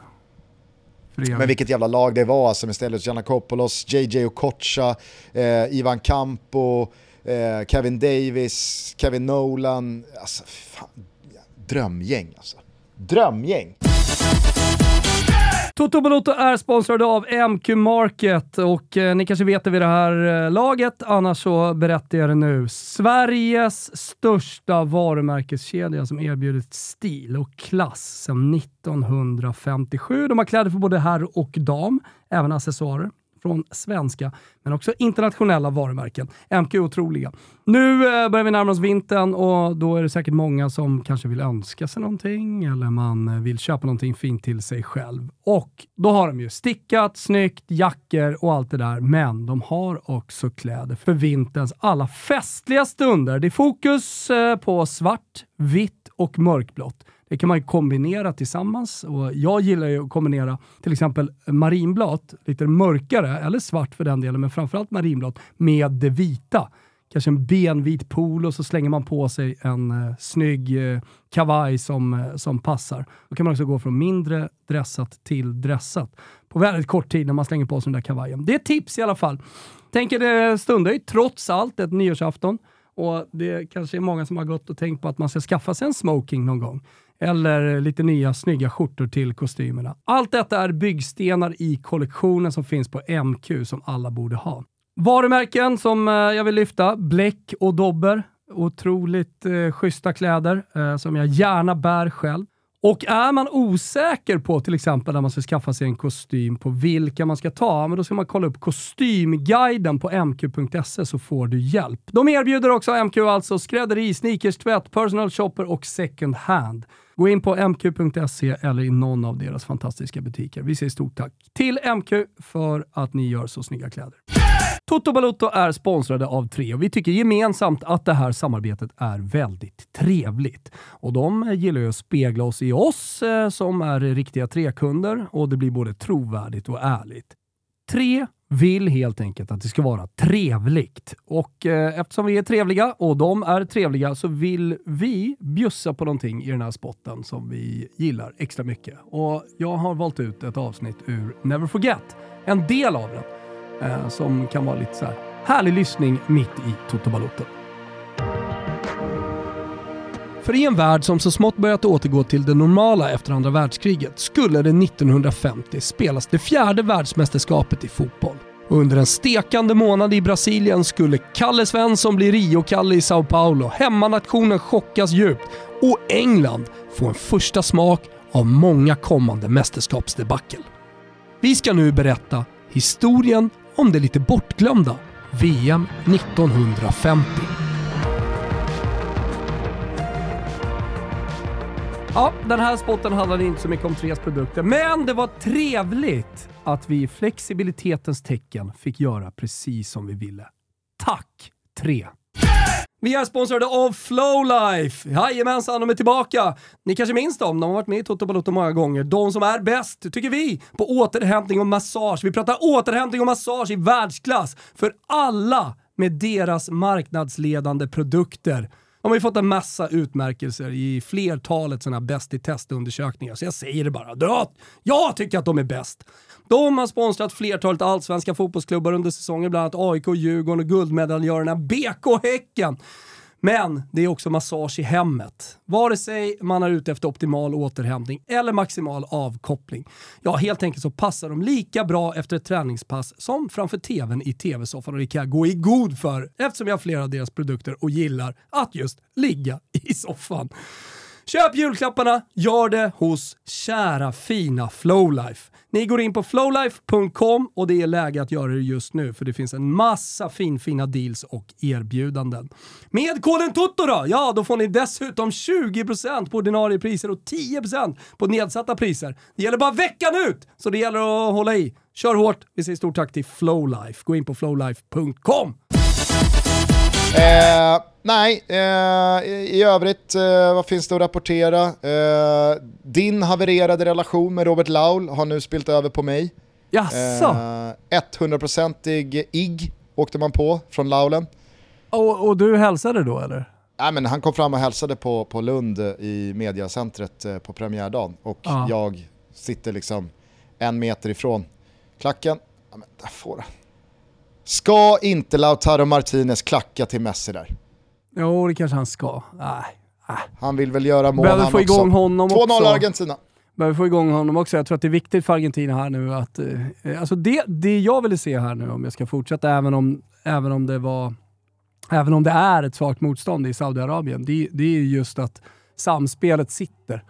Men vilket jävla lag det var alltså med Stelios Giannakopoulos, JJ Okocha, eh, Ivan Campo, eh, Kevin Davis, Kevin Nolan. Alltså fan, drömgäng alltså. Drömgäng. Toto Balotto är sponsrade av MQ Market och eh, ni kanske vet det vid det här eh, laget, annars så berättar jag det nu. Sveriges största varumärkeskedja som erbjudit stil och klass sedan 1957. De har kläder för både herr och dam, även accessoarer från svenska, men också internationella varumärken. MQ är otroliga. Nu eh, börjar vi närma oss vintern och då är det säkert många som kanske vill önska sig någonting eller man eh, vill köpa någonting fint till sig själv. Och då har de ju stickat, snyggt, jackor och allt det där, men de har också kläder för vinterns alla festliga stunder. Det är fokus eh, på svart, vitt och mörkblått. Det kan man ju kombinera tillsammans och jag gillar ju att kombinera till exempel marinblått, lite mörkare, eller svart för den delen, men framförallt marinblått, med det vita. Kanske en benvit polo så slänger man på sig en eh, snygg eh, kavaj som, eh, som passar. Då kan man också gå från mindre dressat till dressat på väldigt kort tid när man slänger på sig den där kavajen. Det är ett tips i alla fall. Tänker det stundar ju trots allt ett nyårsafton och det kanske är många som har gått och tänkt på att man ska skaffa sig en smoking någon gång eller lite nya snygga skjortor till kostymerna. Allt detta är byggstenar i kollektionen som finns på MQ som alla borde ha. Varumärken som eh, jag vill lyfta, Bläck och Dobber. Otroligt eh, schyssta kläder eh, som jag gärna bär själv. Och är man osäker på till exempel när man ska skaffa sig en kostym på vilka man ska ta, men då ska man kolla upp kostymguiden på mq.se så får du hjälp. De erbjuder också MQ alltså skrädderi, sneakers, tvätt, personal shopper och second hand. Gå in på mq.se eller i någon av deras fantastiska butiker. Vi säger stort tack till MQ för att ni gör så snygga kläder. Toto Balotto är sponsrade av Tre och vi tycker gemensamt att det här samarbetet är väldigt trevligt. Och de gillar ju att spegla oss i oss eh, som är riktiga Tre-kunder och det blir både trovärdigt och ärligt. Tre vill helt enkelt att det ska vara trevligt. Och eh, eftersom vi är trevliga och de är trevliga så vill vi bjussa på någonting i den här spotten som vi gillar extra mycket. Och jag har valt ut ett avsnitt ur Never Forget, en del av den, eh, som kan vara lite så här härlig lyssning mitt i Toto Balotto. För i en värld som så smått börjat återgå till det normala efter andra världskriget skulle det 1950 spelas det fjärde världsmästerskapet i fotboll. Och under en stekande månad i Brasilien skulle Kalle Svensson bli Rio-Kalle i Sao Paulo, hemmanationen chockas djupt och England få en första smak av många kommande mästerskapsdebacle. Vi ska nu berätta historien om det lite bortglömda VM 1950. Ja, den här spotten handlade inte så mycket om Tres produkter, men det var trevligt att vi i flexibilitetens tecken fick göra precis som vi ville. Tack Tre! Vi är sponsrade av Flowlife. Jajamensan, de är tillbaka. Ni kanske minns dem, de har varit med i Toto Balotto många gånger. De som är bäst, tycker vi, på återhämtning och massage. Vi pratar återhämtning och massage i världsklass för alla med deras marknadsledande produkter. De har ju fått en massa utmärkelser i flertalet sådana bäst i testundersökningar, så jag säger det bara. Jag tycker att de är bäst. De har sponsrat flertalet allsvenska fotbollsklubbar under säsongen, bland annat AIK, Djurgården och guldmedaljörerna BK Häcken. Men det är också massage i hemmet. Vare sig man är ute efter optimal återhämtning eller maximal avkoppling. Ja, helt enkelt så passar de lika bra efter ett träningspass som framför tvn i tv-soffan och det kan jag gå i god för eftersom jag har flera av deras produkter och gillar att just ligga i soffan. Köp julklapparna, gör det hos kära fina Flowlife. Ni går in på flowlife.com och det är läge att göra det just nu för det finns en massa finfina deals och erbjudanden. Med koden TOTO då, ja då får ni dessutom 20% på ordinarie priser och 10% på nedsatta priser. Det gäller bara veckan ut, så det gäller att hålla i. Kör hårt, vi säger stort tack till Flowlife. Gå in på flowlife.com. Eh, nej, eh, i övrigt, eh, vad finns det att rapportera? Eh, din havererade relation med Robert Laul har nu spilt över på mig. Jaså? 100%ig eh, IG åkte man på från Laulen. Och, och, du hälsade då eller? Nej, men han kom fram och hälsade på, på Lund i mediacentret eh, på premiärdagen och ah. jag sitter liksom en meter ifrån klacken. Ja, men där får han. Ska inte Lautaro Martinez klacka till Messi där? Jo, det kanske han ska. Nej. Han vill väl göra mål Behöver få igång också. honom 2-0 Argentina. Behöver få igång honom också. Jag tror att det är viktigt för Argentina här nu att... Eh, alltså det, det jag ville se här nu, om jag ska fortsätta, även om, även om det var... Även om det är ett svagt motstånd i Saudiarabien, det, det är just att samspelet sitter.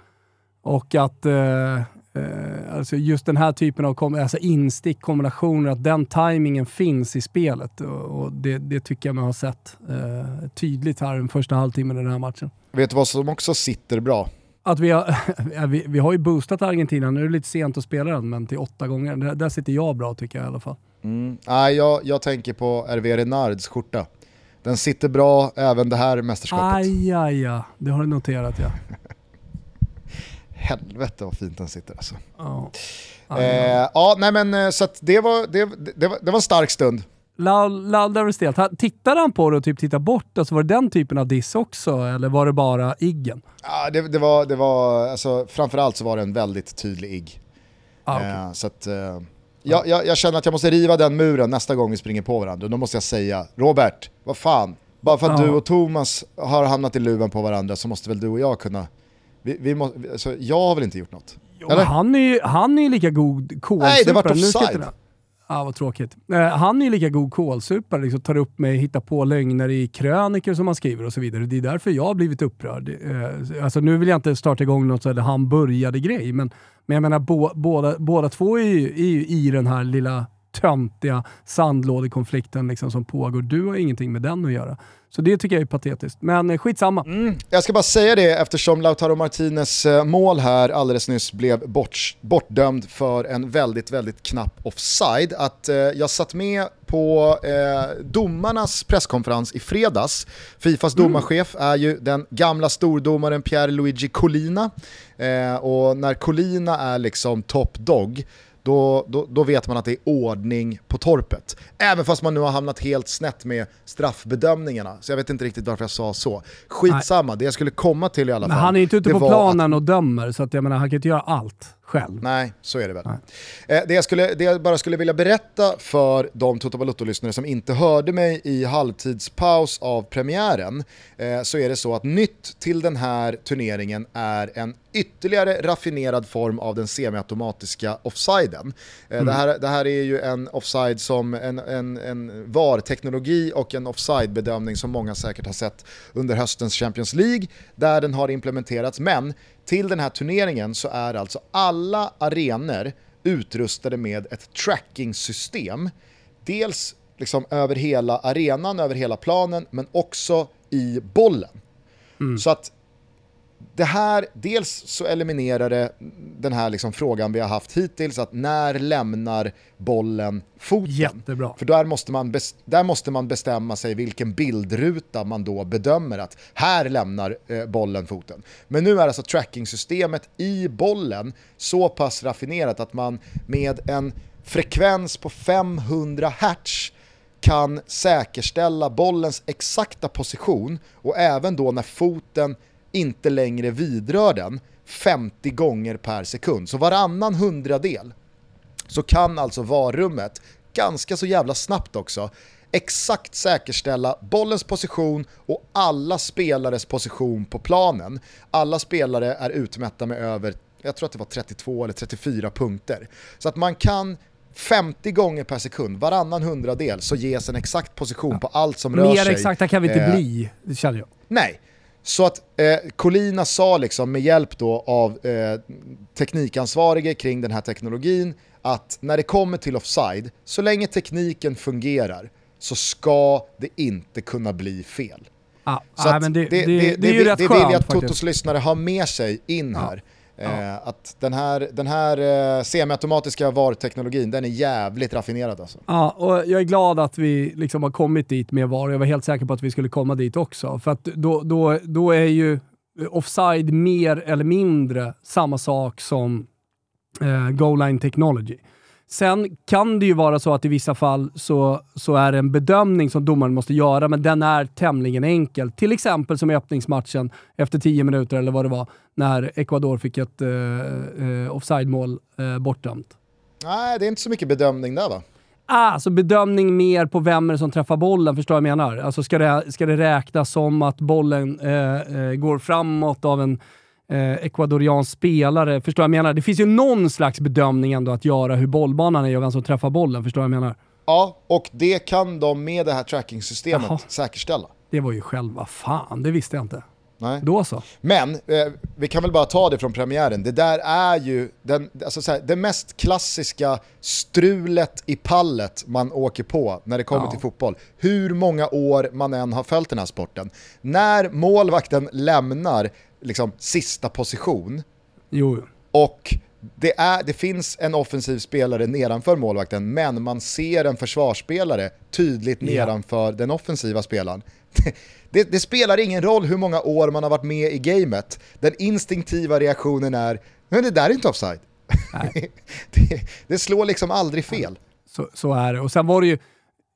Och att eh, Eh, alltså just den här typen av kom alltså instick, kombinationer, att den tajmingen finns i spelet. Och, och det, det, tycker jag man har sett eh, tydligt här den första halvtimmen i den här matchen. Vet du vad som också sitter bra? Att vi, har, vi, vi har ju boostat Argentina, nu är det lite sent att spela den, men till åtta gånger. Där, där sitter jag bra tycker jag i alla fall. Mm. Nej, jag, jag tänker på Hervé Renards skjorta. Den sitter bra även det här mästerskapet. Aj, aj, aj. Det har du noterat ja. Helvete vad fint den sitter alltså. Oh. Eh, ja, nej men eh, så det var, det, det, var, det var en stark stund. Laddar du stelt? Tittade han på det och typ tittade bort? Alltså var det den typen av diss också, eller var det bara iggen? Ja, det, det var, det var alltså, framförallt så var det en väldigt tydlig igg. Ah, okay. eh, så att, eh, jag, jag, jag, känner att jag måste riva den muren nästa gång vi springer på varandra. Då måste jag säga, Robert, vad fan, bara för att ah. du och Thomas har hamnat i luven på varandra så måste väl du och jag kunna vi, vi må, alltså, jag har väl inte gjort något? Jo, han är ju han är lika god kolsupare. Nej, det var offside. Ja, vad tråkigt. Eh, han är ju lika god kolsupare, liksom tar upp mig, hittar på lögner i krönikor som han skriver och så vidare. Det är därför jag har blivit upprörd. Eh, alltså, nu vill jag inte starta igång något sådär han började grej, men, men jag menar bo, båda, båda två är ju, är ju i den här lilla töntiga sandlådekonflikten liksom som pågår. Du har ingenting med den att göra. Så det tycker jag är patetiskt. Men eh, skitsamma. Mm. Jag ska bara säga det eftersom Lautaro Martinez eh, mål här alldeles nyss blev bort, bortdömd för en väldigt, väldigt knapp offside. Att eh, jag satt med på eh, domarnas presskonferens i fredags. Fifas mm. domarchef är ju den gamla stordomaren Pierre-Luigi Colina. Eh, och när Colina är liksom top dog då, då, då, vet man att det är ordning på torpet. Även fast man nu har hamnat helt snett med straffbedömningarna. Så jag vet inte riktigt varför jag sa så. Skitsamma, Nej. det jag skulle komma till i alla fall. Men han är inte ute på planen att... och dömer, så att jag menar, han kan inte göra allt själv. Nej, så är det väl. Eh, det, jag skulle, det jag bara skulle vilja berätta för de Toto Balutto-lyssnare som inte hörde mig i halvtidspaus av premiären, eh, så är det så att nytt till den här turneringen är en ytterligare raffinerad form av den semiautomatiska offsiden. Eh, mm. det, här, det här är ju en offside som en, en, en VAR-teknologi och en offside-bedömning som många säkert har sett under höstens Champions League, där den har implementerats, men till den här turneringen så är alltså alla arenor utrustade med ett tracking-system. Dels liksom över hela arenan, över hela planen, men också i bollen. Mm. Så att det här, dels så eliminerar det den här liksom frågan vi har haft hittills, att när lämnar bollen foten? Jättebra. För där måste, man där måste man bestämma sig vilken bildruta man då bedömer att här lämnar eh, bollen foten. Men nu är alltså trackingsystemet i bollen så pass raffinerat att man med en frekvens på 500 Hz kan säkerställa bollens exakta position och även då när foten inte längre vidrör den 50 gånger per sekund. Så varannan hundradel så kan alltså varummet ganska så jävla snabbt också exakt säkerställa bollens position och alla spelares position på planen. Alla spelare är utmätta med över, jag tror att det var 32 eller 34 punkter. Så att man kan 50 gånger per sekund, varannan hundradel, så ges en exakt position ja. på allt som rör Mer sig. Mer exakta kan vi inte eh, bli, känner jag. Nej, så att eh, Colina sa liksom med hjälp då av eh, teknikansvarige kring den här teknologin att när det kommer till offside, så länge tekniken fungerar så ska det inte kunna bli fel. Ah, så ah, det, det, det, det, är det vill jag att Totos lyssnare har med sig in här. Eh, att den här, den här eh, semiautomatiska VAR-teknologin, den är jävligt raffinerad alltså. Ja, och jag är glad att vi liksom har kommit dit med VAR. Jag var helt säker på att vi skulle komma dit också. För att då, då, då är ju offside mer eller mindre samma sak som eh, goal line technology. Sen kan det ju vara så att i vissa fall så, så är det en bedömning som domaren måste göra, men den är tämligen enkel. Till exempel som i öppningsmatchen efter 10 minuter eller vad det var, när Ecuador fick ett uh, offside-mål uh, bortdömt. Nej, det är inte så mycket bedömning där va? Ah, alltså bedömning mer på vem är det som träffar bollen, förstår jag vad jag menar? Alltså ska det, ska det räknas som att bollen uh, går framåt av en eh, ecuadoriansk spelare. Förstår jag menar? Det finns ju någon slags bedömning ändå att göra hur bollbanan är och vem som träffar bollen. Förstår jag menar? Ja, och det kan de med det här trackingsystemet Jaha. säkerställa. Det var ju själva fan, det visste jag inte. Nej. Då så. Men eh, vi kan väl bara ta det från premiären. Det där är ju den, alltså så här, det mest klassiska strulet i pallet man åker på när det kommer Ja. till fotboll. Hur många år man än har följt den här sporten. När målvakten lämnar liksom, sista position Jo, och det, är, det finns en offensiv spelare nedanför målvakten men man ser en försvarsspelare tydligt Ja. nedanför den offensiva spelaren. Det, det spelar ingen roll hur många år man har varit med i gamet. Den instinktiva reaktionen är, men det där är inte offside. Det, det slår liksom aldrig fel. så, så är det. Och sen var det ju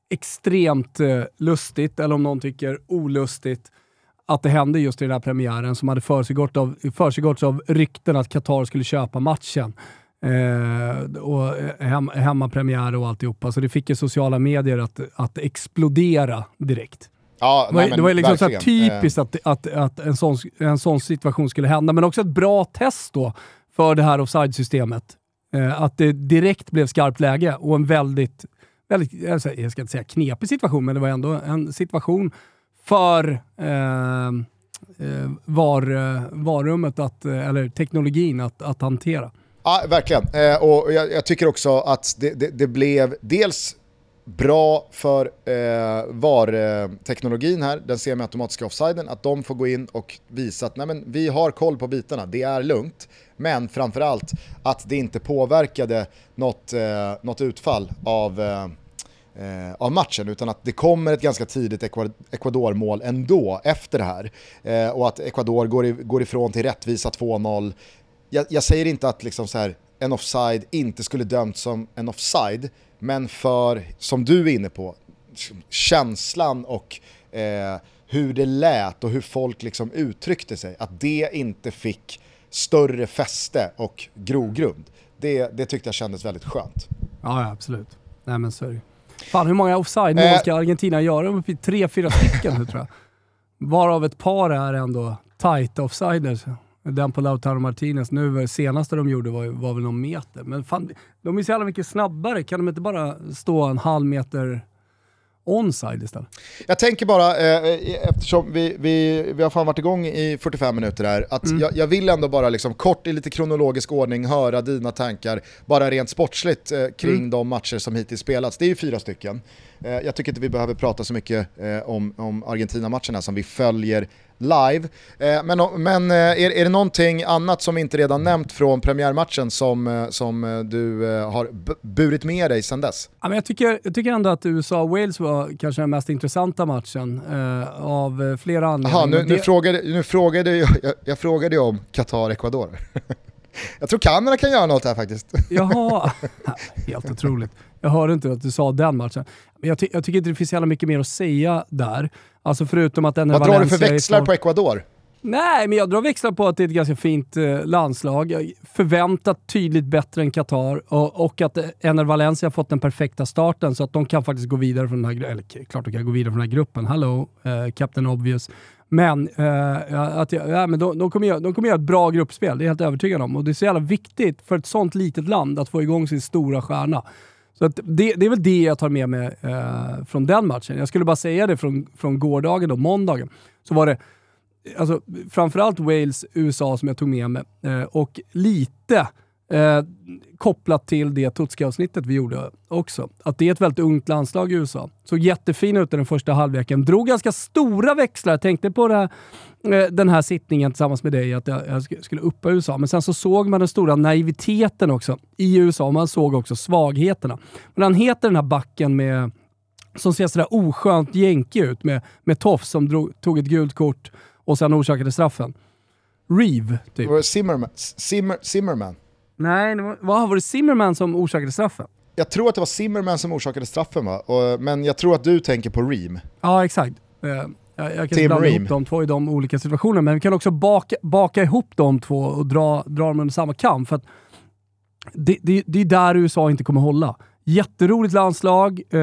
extremt eh, lustigt, eller om någon tycker olustigt, att det hände just i den här premiären som hade försiggått av, försiggått av rykten att Qatar skulle köpa matchen. Eh, och eh, hem, hemmapremiär och alltihopa. Så det fick ju sociala medier att, att explodera direkt. Ja, Det var, nej, men det var liksom så verkligen. typiskt att, att, att en, sån, en sån situation skulle hända, men också ett bra test då för det här offside-systemet. Eh, att det direkt blev skarpt läge och en väldigt, väldigt, jag ska inte säga knepig situation, men det var ändå en situation för ehm, eh, var, eh, varummet, att, eh, eller teknologin att, att hantera. Ja, verkligen. Eh, och jag, jag tycker också att det, det, det blev dels bra för eh, VAR-teknologin här, den semiautomatiska offsiden, att de får gå in och visa att nej, men, vi har koll på bitarna, det är lugnt. Men framförallt att det inte påverkade något, eh, något utfall av, eh, eh, av matchen utan att det kommer ett ganska tidigt Ecuador-mål ändå efter det här. Eh, och att Ecuador går, i, går ifrån till rättvisa 2-0. Jag, jag säger inte att liksom så här, en offside inte skulle dömts som en offside, men för, som du är inne på, liksom känslan och eh, hur det lät och hur folk liksom uttryckte sig, att det inte fick större fäste och grogrund. Det, det tyckte jag kändes väldigt skönt. Ja, absolut. Nej men så är det. Fan hur många offside-mål Eh. ska Argentina göra? Tre, fyra stycken tror jag. Varav ett par är ändå tight offsiders. Den på Lautaro Martinez nu, det senaste de gjorde var, var väl någon meter. Men fan, de är så jävla mycket snabbare. Kan de inte bara stå en halv meter onside istället? Jag tänker bara, eh, eftersom vi, vi, vi har fan varit igång i 45 minuter här, att jag, jag vill ändå bara liksom kort i lite kronologisk ordning höra dina tankar, bara rent sportsligt eh, kring de matcher som hittills spelats. Det är ju fyra stycken. Eh, jag tycker inte vi behöver prata så mycket eh, om, om Argentina-matcherna som vi följer live. Eh, men men eh, är, är det någonting annat som vi inte redan nämnt från premiärmatchen som, eh, som du har bu- burit med dig sedan dess? Ja, men jag, tycker, jag tycker ändå att USA-Wales var kanske den mest intressanta matchen av flera anledningar. Jaha, nu, nu, frågade, nu frågade jag, jag, jag frågade om Qatar-Ecuador. jag tror Kanada kan göra något här faktiskt. Jaha, helt otroligt. Jag hörde inte att du sa den matchen. Men jag, ty jag tycker inte det finns så jävla mycket mer att säga där. Alltså förutom att Vad drar du för växlar på Ecuador? Nej, men jag drar växlar på att det är ett ganska fint eh, landslag. Förväntat tydligt bättre än Qatar och, och att Ener Valencia har fått den perfekta starten så att de kan faktiskt gå vidare från den här, eller klart de kan gå vidare från den här gruppen. Hallå, eh, Captain Obvious. Men, eh, att, ja, men de, de, kommer göra, de kommer göra ett bra gruppspel, det är jag helt övertygad om. Och det är så jävla viktigt för ett sånt litet land att få igång sin stora stjärna. Så att det, det är väl det jag tar med mig eh, från den matchen. Jag skulle bara säga det från, från gårdagen och måndagen. Så var det alltså, framförallt Wales, USA som jag tog med mig eh, och lite eh, kopplat till det Tutski-avsnittet vi gjorde också. Att det är ett väldigt ungt landslag i USA. Såg jättefin ut i den första halvleken. Drog ganska stora växlar. Tänkte på det här, eh, den här sittningen tillsammans med dig att jag, jag skulle uppa USA. Men sen så såg man den stora naiviteten också i USA. Man såg också svagheterna. Men han heter den här backen med som ser sådär oskönt jänkig ut med, med tofs som drog, tog ett gult kort och sen orsakade straffen. Reeve, typ. Zimmerman? Zimmer, Zimmerman? Nej, det var, vad, var det Zimmerman som orsakade straffen? Jag tror att det var Zimmerman som orsakade straffen va? Och, men jag tror att du tänker på Ream. Ja, exakt. Eh, jag, jag kan Tim blanda Ream. ihop de två i de olika situationerna, men vi kan också baka, baka ihop de två och dra, dra dem under samma kam. För det, det, det är där USA inte kommer hålla. Jätteroligt landslag. Eh,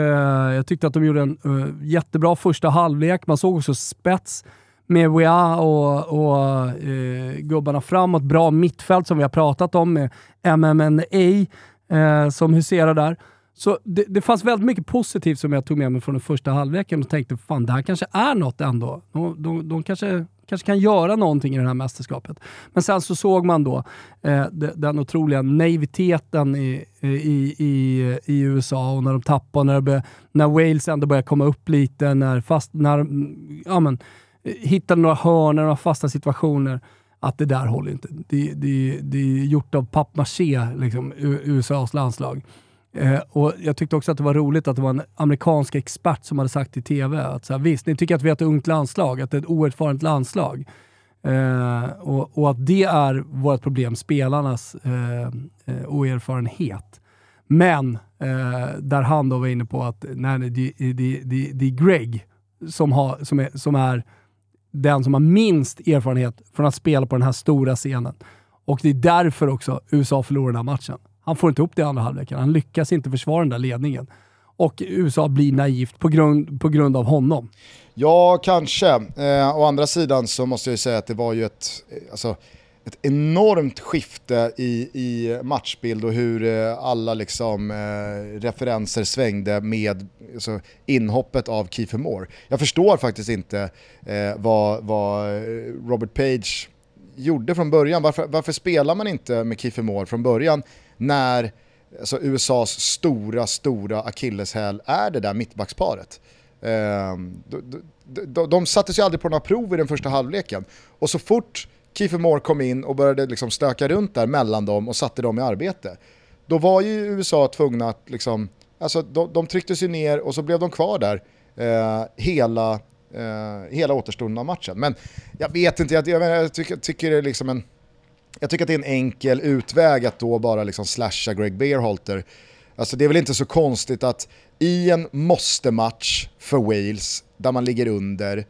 jag tyckte att de gjorde en eh, jättebra första halvlek. Man såg också spets med Wea och, och eh, gubbarna framåt. Bra mittfält som vi har pratat om med MMNA eh, som huserar där. Så det, det fanns väldigt mycket positivt som jag tog med mig från den första halvleken och tänkte fan det här kanske är något ändå. De, de, de kanske kanske kan göra någonting i det här mästerskapet. Men sen så såg man då eh, den otroliga naiviteten i, i, i, i USA och när de tappade, när, när Wales ändå började komma upp lite, när, fast, när ja, men, hittade några hörnor, några fasta situationer att det där håller inte. Det, det, det är gjort av pappmaché, liksom, USAs landslag. Eh, och Jag tyckte också att det var roligt att det var en amerikansk expert som hade sagt i TV att så här, visst, ni tycker att vi har ett ungt landslag, att det är ett oerfarent landslag. Eh, och, och, att det är vårt problem, spelarnas eh, eh oerfarenhet. Men eh, där han då var inne på att nej, det, det, det, det är Greg som, har, som, är, som är den som har minst erfarenhet från att spela på den här stora scenen. Och det är därför också USA förlorar den här matchen. Han får inte upp det i andra halvleken. Han lyckas inte försvara den där ledningen. Och USA blir naivt på grund, på grund av honom. Ja, kanske. Eh, å andra sidan så måste jag ju säga att det var ju ett, eh, alltså, ett enormt skifte i, i matchbild och hur eh, alla liksom, eh, referenser svängde med alltså, inhoppet av Kiefer Moore. Jag förstår faktiskt inte eh, vad, vad eh, Robert Page gjorde från början. Varför, varför spelar man inte med Kiefer Moore från början när alltså, USAs stora, stora akilleshäl är det där mittbacksparet? Eh, de, de, de de sattes ju aldrig på några prov i den första halvleken och så fort Kiefer Moore kom in och började liksom stöka runt där mellan dem och satte dem i arbete. Då var ju USA tvungna att liksom, alltså de, de trycktes ju ner och så blev de kvar där eh, hela, eh, hela återstoden av matchen. Men jag vet inte, jag, jag, jag tycker, tycker det är liksom en, jag tycker att det är en enkel utväg att då bara liksom slasha Greg Beerholter. Alltså det är väl inte så konstigt att i en måste-match för Wales, där man ligger under,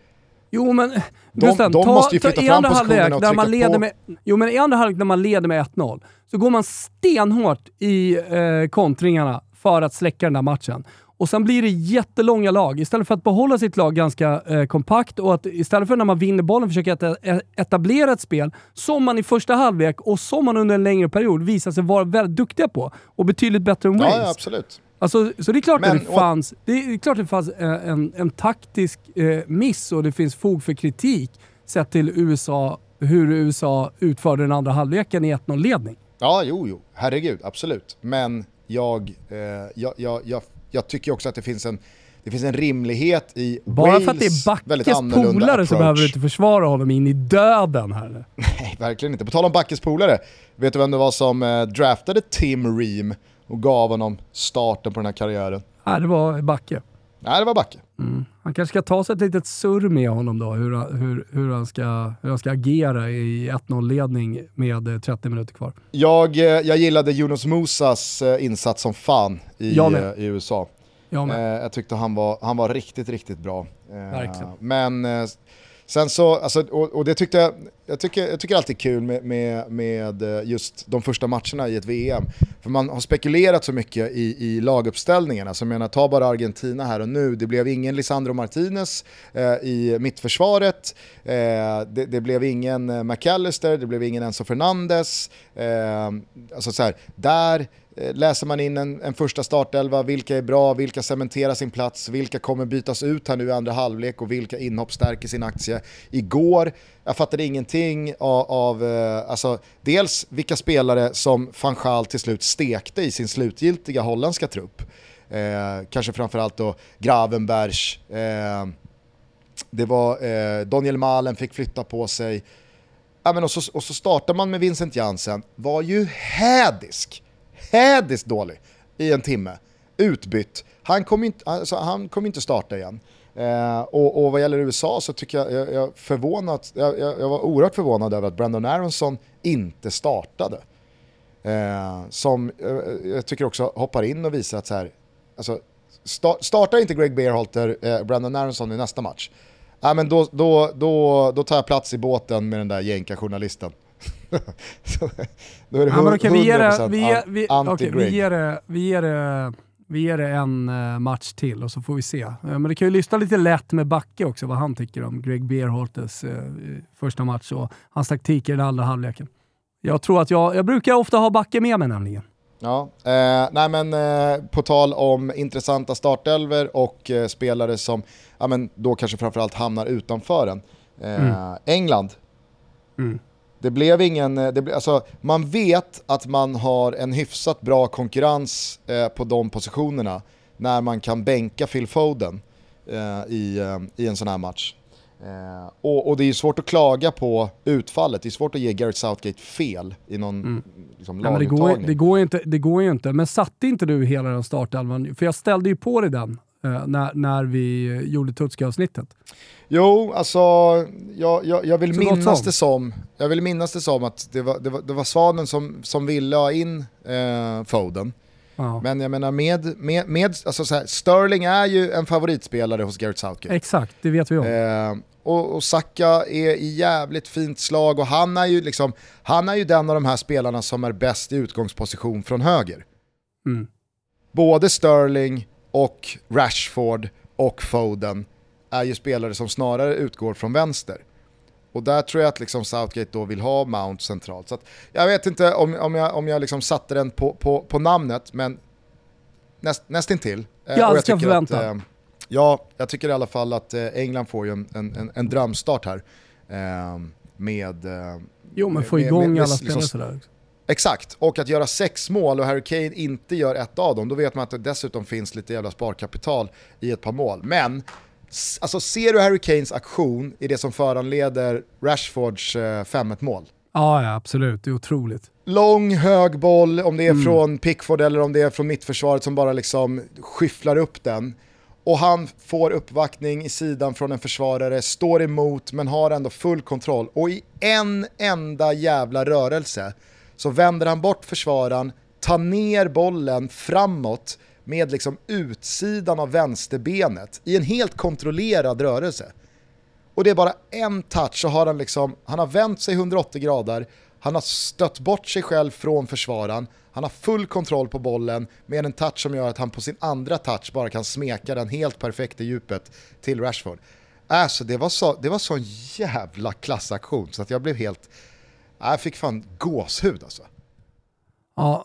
Jo men Gusten, de, de måste ju flytta fram positionerna och trycka leder på. Med, jo men i andra halvlek när man leder med 1-0 så går man stenhårt i eh, kontringarna för att släcka den där matchen. Och sen blir det jättelånga lag. Istället för att behålla sitt lag ganska eh, kompakt och att istället för när man vinner bollen försöka et etablera ett spel som man i första halvlek och som man under en längre period visar sig vara väldigt duktiga på och betydligt bättre än Wales. Ja, absolut. Alltså, så det är klart Men, att det fanns, det är klart det fanns en, en, en taktisk eh, miss och det finns fog för kritik sett till USA, hur USA utförde den andra halvleken i 1-0-ledning. Ja, jo, jo, herregud, absolut. Men jag, eh, jag, jag, jag, jag tycker också att det finns en det finns en rimlighet i Bara Wales för att det är Backes polare approach. så behöver du inte försvara honom in i döden här. Nej, verkligen inte. På tal om Backes polare, vet du vem det var som eh, draftade Tim Ream och gav honom starten på den här karriären? Nej, det var Backe. Nej, det var Backe. Mm. Han kanske ska ta sig ett litet surr med honom då, hur, hur, hur, han, ska, hur han ska agera i 1-0-ledning med 30 minuter kvar. Jag, eh, jag gillade Jonas Musas eh, insats som fan i, eh, i USA. Jag, jag tyckte han var, han var riktigt, riktigt bra. Verkligen. Men Sen så, alltså, och, och, det tyckte jag, jag tycker, jag tycker alltid är kul med, med, med eh, just de första matcherna i ett VM. För man har spekulerat så mycket i, i laguppställningarna. Så jag menar, ta bara Argentina här och nu. Det blev ingen Lisandro Martinez eh, i mittförsvaret. Eh, det, det, blev ingen eh, McAllister, det blev ingen Enzo Fernandes. Eh, alltså så här, där Eh, läser man in en, en första startelva, vilka är bra, vilka cementerar sin plats, vilka kommer bytas ut här nu i andra halvlek och vilka inhopp stärker sin aktie. Igår, jag fattade ingenting av, av eh, alltså, dels vilka spelare som van Gaal till slut stekte i sin slutgiltiga holländska trupp. Eh, kanske framförallt då Gravenbergs, eh, det var eh, Daniel Malen fick flytta på sig. Ja, men och, så, och så startar man med Vincent Jansen, var ju hädisk hädiskt dålig i en timme. Utbytt. Han kommer inte, alltså, han kom inte starta igen. Eh, och, och vad gäller USA så tycker jag, jag, jag, förvånat, jag, jag, var oerhört förvånad över att Brandon Aronson inte startade. Eh, som eh, jag tycker också hoppar in och visar att så här, alltså, sta, startar inte Greg Beerhalter eh, Brandon Aronson i nästa match, ja, men då, då, då, då tar jag plats i båten med den där jänka-journalisten då är det ja, okay, vi ger det, vi, ger, vi, okay, vi, ger det, vi, ger det, vi ger det en uh, match till och så får vi se. Uh, men det kan ju lyssna lite lätt med Backe också, vad han tycker om Greg Beerholtes uh, första match och hans taktik i den andra halvleken. Jag tror att jag, jag brukar ofta ha Backe med mig nämligen. Ja, eh, nej men eh, på tal om intressanta startelver och eh, spelare som ja, men då kanske framförallt hamnar utanför. Eh, mm. England. Mm. Det blev ingen, eh, det ble, alltså, man vet att man har en hyfsat bra konkurrens eh, på de positionerna när man kan bänka Phil Foden eh, i, eh, i en sån här match. Eh, och, och, det är svårt att klaga på utfallet, det är svårt att ge Gareth Southgate fel i någon mm. liksom, ja, det, går, det, går inte, det går ju inte, men satte inte du hela den startelvan? För jag ställde ju på dig den när, när vi gjorde Tutski-avsnittet. Jo, alltså jag, jag, jag vill minnas det som, jag vill minnas det som att det var, det var, det var Svanen som, som ville ha in eh, Foden. Ja. Men jag menar med, med, med alltså så här, Sterling är ju en favoritspelare hos Gareth Southgate. Exakt, det vet vi om. Eh, och, och Saka är i jävligt fint slag och han är, ju liksom, han är ju den av de här spelarna som är bäst i utgångsposition från höger. Mm. Både Sterling och Rashford och Foden är ju spelare som snarare utgår från vänster. Och där tror jag att liksom Southgate då vill ha Mount centralt. Så jag vet inte om, om jag, om jag liksom satte den på, på, på namnet, men näst, nästintill. Eh, ja, och jag tycker att, eh, Ja, jag tycker i alla fall att eh, England får ju en, en, en drömstart här. Eh, med... Jo, men få igång med, med, alla spelare liksom, sådär. Exakt, och att göra sex mål och Harry Kane inte gör ett av dem, då vet man att det dessutom finns lite jävla sparkapital i ett par mål. Men Alltså ser du Harry Kanes aktion i det som föranleder Rashfords 5-1 mål? Ja, ja, absolut. Det är otroligt. Lång, hög boll, om det är mm. från Pickford eller om det är från mittförsvaret som bara liksom skyfflar upp den. Och han får uppvaktning i sidan från en försvarare, står emot men har ändå full kontroll. Och i en enda jävla rörelse så vänder han bort försvararen, tar ner bollen framåt med liksom utsidan av vänsterbenet i en helt kontrollerad rörelse. Och det är bara en touch så har han liksom, han har vänt sig 180 grader, han har stött bort sig själv från försvararen, han har full kontroll på bollen med en touch som gör att han på sin andra touch bara kan smeka den helt perfekt i djupet till Rashford. Alltså det var så, det var sån jävla klassaktion så att jag blev helt, jag fick fan gåshud alltså. Ja,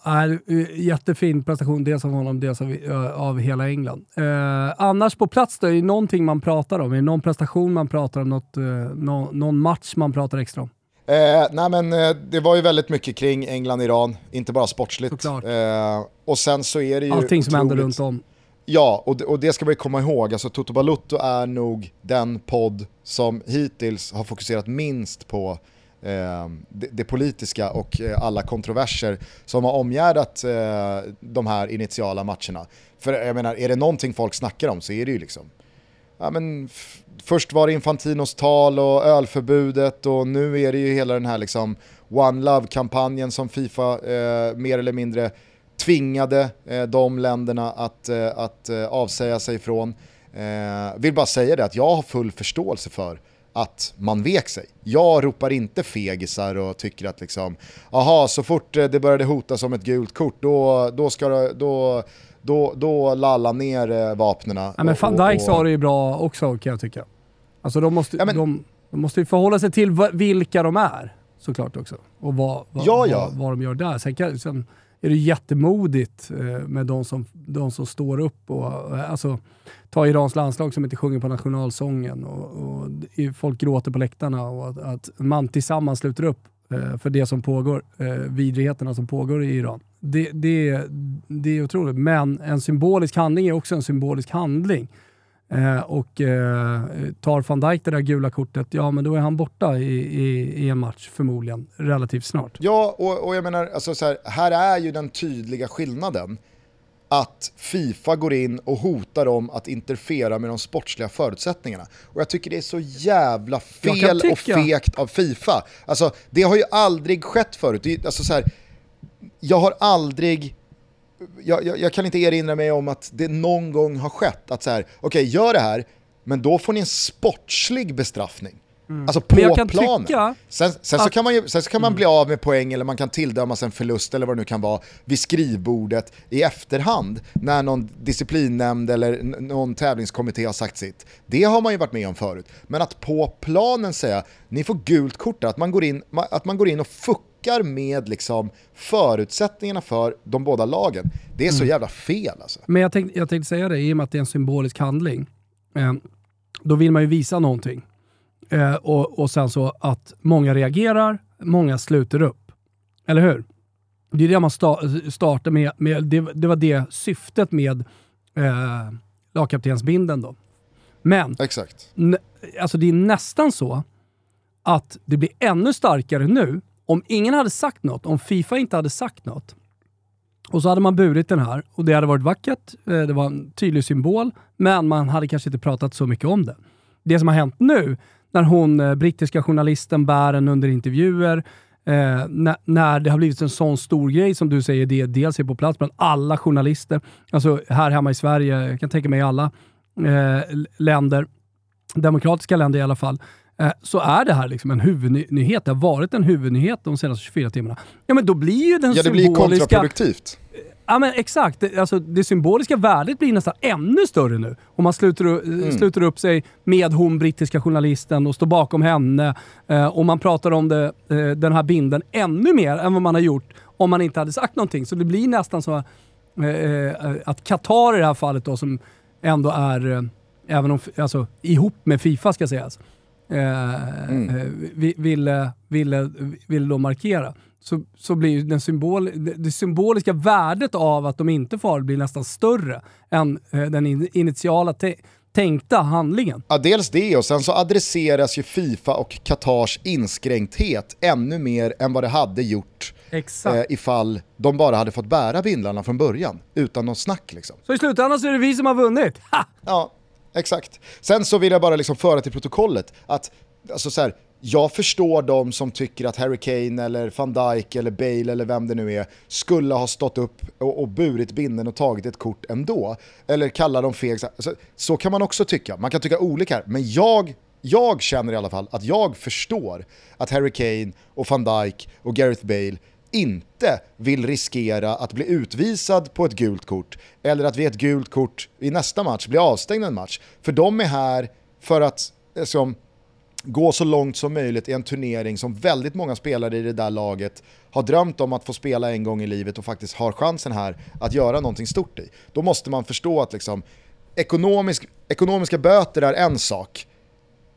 jättefin prestation, dels av honom, dels av, av hela England. Eh, annars på plats då, är det någonting man pratar om? Är det någon prestation man pratar om? Något, eh, no, någon match man pratar extra om? Eh, nej men eh, det var ju väldigt mycket kring England-Iran, inte bara sportsligt. Eh, och sen så är det ju Allting som händer runt om. Ja, och det, och det ska vi komma ihåg. Alltså, Toto Balutto är nog den podd som hittills har fokuserat minst på eh, Ehm, det, det, politiska och eh, alla kontroverser som har omgärdat eh, de här initiala matcherna. För jag menar, är det någonting folk snackar om så är det ju liksom ja, men först var det Infantinos tal och ölförbudet och nu är det ju hela den här liksom One Love-kampanjen som Fifa eh, mer eller mindre tvingade eh, de länderna att, eh, att eh, avsäga sig från. Eh, vill bara säga det att jag har full förståelse för att man vek sig. Jag ropar inte fegisar och tycker att liksom, aha, så fort eh, det började hota som ett gult kort, då, då, ska det, då, då, då lalla ner eh, vapnena. Ja, men van Dijk sa det ju bra också kan jag tycka. Alltså de måste, ja, men, de, de, måste ju förhålla sig till vilka de är såklart också. Och vad, vad, ja, ja. vad, vad de gör där. Sen, kan, sen är det jättemodigt eh, med de som, de som står upp och eh, alltså, ta Irans landslag som inte sjunger på nationalsången och, och folk gråter på läktarna och att, att man tillsammans sluter upp eh, för det som pågår, vidrigheterna som pågår i Iran. Det, det, det är otroligt, men en symbolisk handling är också en symbolisk handling. Eh, och eh, tar van Dijk det där gula kortet, ja men då är han borta i, i, i en match förmodligen relativt snart. Ja, och, och jag menar, alltså så här, här är ju den tydliga skillnaden att Fifa går in och hotar dem att interfera med de sportsliga förutsättningarna. Och jag tycker det är så jävla fel och fegt av Fifa. Alltså, det har ju aldrig skett förut. Alltså, så här, jag har aldrig jag, jag, jag, kan inte erinra mig om att det någon gång har skett att så här, okej okay, gör det här, men då får ni en sportslig bestraffning. Mm. Alltså på planen. Sen, sen, så kan man ju, sen så kan man mm. bli av med poäng eller man kan tilldömas en förlust eller vad det nu kan vara vid skrivbordet i efterhand när någon disciplinnämnd eller någon tävlingskommitté har sagt sitt. Det har man ju varit med om förut. Men att på planen säga, ni får gult kort där, att man går in, att man går in och fuckar med liksom förutsättningarna för de båda lagen. Det är så mm. jävla fel alltså. Men jag tänkte, jag tänkte säga det, i och med att det är en symbolisk handling, eh, då vill man ju visa någonting. Eh, och, och sen så att många reagerar, många sluter upp. Eller hur? Det är det man sta startar med. med det, det, var det syftet med eh, lagkaptensbinden då. Men Exakt. alltså det är nästan så att det blir ännu starkare nu om ingen hade sagt något, om Fifa inte hade sagt något. Och så hade man burit den här och det hade varit vackert, eh, det var en tydlig symbol, men man hade kanske inte pratat så mycket om det. Det som har hänt nu, när hon, eh, brittiska journalisten, bär den under intervjuer, Eh, när, när, det har blivit en sån stor grej som du säger, det dels är på plats bland alla journalister, alltså här hemma i Sverige, jag kan tänka mig alla eh, länder, demokratiska länder i alla fall, eh, så är det här liksom en huvudnyhet. Det har varit en huvudnyhet de senaste 24 timmarna. Ja men då blir ju den ja, det symboliska... blir kontraproduktivt. Ja men exakt. Alltså, det symboliska värdet blir nästan ännu större nu. Om man sluter, mm. sluter upp sig med hon brittiska journalisten och står bakom henne. Eh, och man pratar om det, eh, den här binden ännu mer än vad man har gjort om man inte hade sagt någonting. Så det blir nästan så eh, eh att Qatar i det här fallet då, som ändå är, eh, även om, alltså, ihop med Fifa ska sägas, eh, mm. ville, ville, ville då markera så, så blir den symbol, det symboliska värdet av att de inte får blir nästan större än eh, den initiala tänkta handlingen. Ja, dels det och sen så adresseras ju Fifa och Qatars inskränkthet ännu mer än vad det hade gjort Exakt. Eh, ifall de bara hade fått bära bindlarna från början, utan någon snack liksom. Så i slutändan så är det vi som har vunnit. Ha! Ja, exakt. Sen så vill jag bara liksom föra till protokollet att alltså så här, jag förstår de som tycker att Harry Kane eller van Dijk eller Bale eller vem det nu är skulle ha stått upp och, och burit binden och tagit ett kort ändå. Eller kalla dem feg. Så, så kan man också tycka, man kan tycka olika här. Men jag, jag känner i alla fall att jag förstår att Harry Kane och van Dijk och Gareth Bale inte vill riskera att bli utvisad på ett gult kort eller att vid ett gult kort i nästa match bli avstängd en match. För de är här för att liksom, gå så långt som möjligt i en turnering som väldigt många spelare i det där laget har drömt om att få spela en gång i livet och faktiskt har chansen här att göra någonting stort i. Då måste man förstå att liksom, ekonomisk, ekonomiska böter är en sak.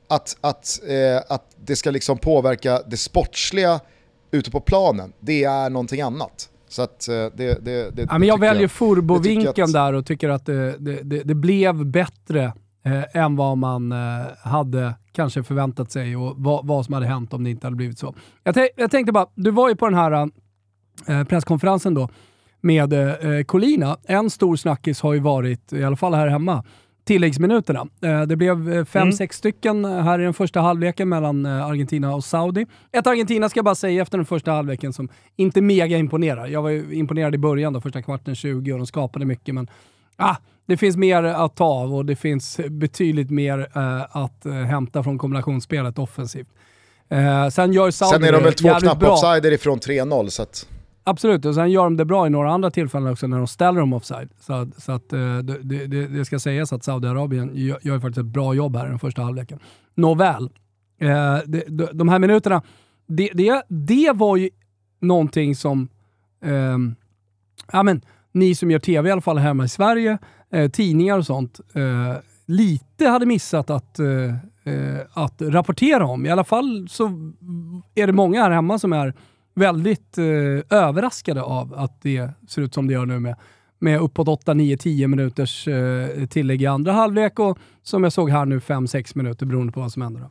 Att, att, eh, att det ska liksom påverka det sportsliga ute på planen, det är någonting annat. Så att eh, det, det, det, ja, men jag väljer Furbo-vinkeln där och tycker att det, det, det blev bättre eh, än vad man eh, hade kanske förväntat sig och vad, vad, som hade hänt om det inte hade blivit så. Jag, jag tänkte bara, du var ju på den här eh, presskonferensen då med eh, Colina. En stor snackis har ju varit, i alla fall här hemma, tilläggsminuterna. Eh, det blev eh, fem, mm. sex stycken här i den första halvleken mellan eh, Argentina och Saudi. Ett Argentina ska jag bara säga efter den första halvleken som inte mega imponerar. Jag var ju imponerad i början, då, första kvarten 20 och de skapade mycket, men ah, det finns mer att ta av och det finns betydligt mer uh, att uh, hämta från kombinationsspelet offensivt. Uh, sen gör Saudi Sen är de väl två knappa offsider ifrån 3-0 så att... Absolut, och sen gör de det bra i några andra tillfällen också när de ställer dem offside. Så, så att det, det, det, ska sägas att Saudiarabien gör, gör faktiskt ett bra jobb här i den första halvleken. Nåväl, de, de här minuterna, det, det, det var ju någonting som, um, ja men, ni som gör tv i alla fall hemma i Sverige, eh, tidningar och sånt, eh, lite hade missat att, eh, eh, att rapportera om. I alla fall så är det många här hemma som är väldigt eh, överraskade av att det ser ut som det gör nu med, med uppåt 8, 9, 10 minuters eh, tillägg i andra halvlek och som jag såg här nu 5-6 minuter beroende på vad som händer. Då.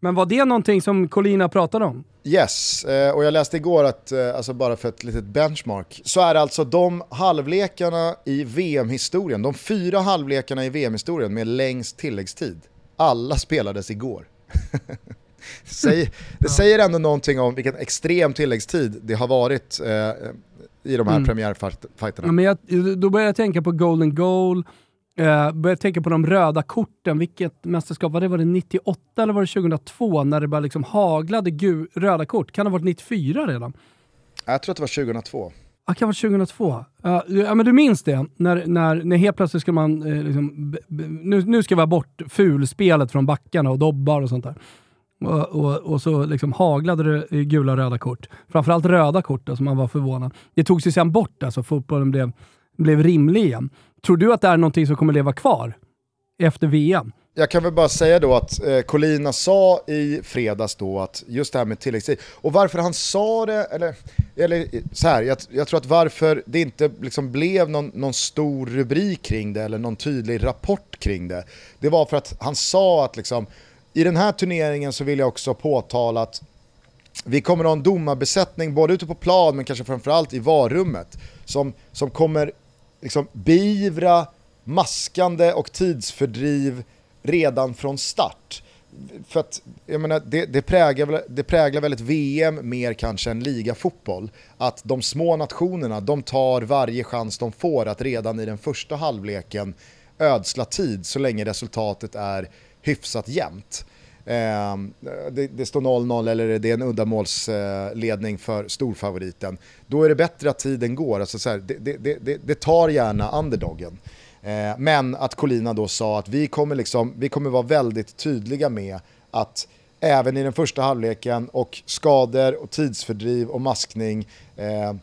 Men var det någonting som Colina pratade om? Yes, eh, och jag läste igår att, eh, alltså bara för ett litet benchmark, så är det alltså de halvlekarna i VM-historien, de fyra halvlekarna i VM-historien med längst tilläggstid, alla spelades igår. det ja. säger ändå någonting om vilken extrem tilläggstid det har varit eh, i de här mm. premiärfighterna. Ja, men jag, då börjar jag tänka på Golden Goal, Uh, börjar tänka på de röda korten. Vilket mästerskap var det? Var det 98 eller var det 2002 när det bara liksom haglade röda kort? Kan det ha varit 94 redan? Jag tror att det var 2002. Ja, kan det vara 2002. Uh, ja, men du minns det? När, när, när helt plötsligt ska man... Uh, liksom, nu, nu ska vi ha bort fulspelet från backarna och dobbar och sånt där. Och, och, och, så liksom haglade det gula och röda kort. Framförallt röda kort, alltså man var förvånad. Det togs ju sen bort, alltså fotbollen blev, blev rimlig igen. Tror du att det är någonting som kommer leva kvar efter VM? jag kan väl bara säga då att eh, Colina sa i fredags då att just det här med tilläggstid, och varför han sa det, eller, eller så här, jag, jag tror att varför det inte liksom blev någon, någon stor rubrik kring det eller någon tydlig rapport kring det, det var för att han sa att liksom, i den här turneringen så vill jag också påtala att vi kommer att ha en domarbesättning både ute på plan men kanske framförallt i varummet som, som kommer liksom beivra maskande och tidsfördriv redan från start. För att, jag menar, det, det, präglar, det präglar väl ett VM mer kanske än ligafotboll. Att de små nationerna, de tar varje chans de får att redan i den första halvleken ödsla tid så länge resultatet är hyfsat jämnt. Eh, det, det, står 0-0 eller det är en uddamålsledning för storfavoriten. Då är det bättre att tiden går. Alltså så här, det, det, det, tar gärna underdogen. Eh, men att Colina då sa att vi kommer, liksom, vi kommer vara väldigt tydliga med att även i den första halvleken och skador och tidsfördriv och maskning eh,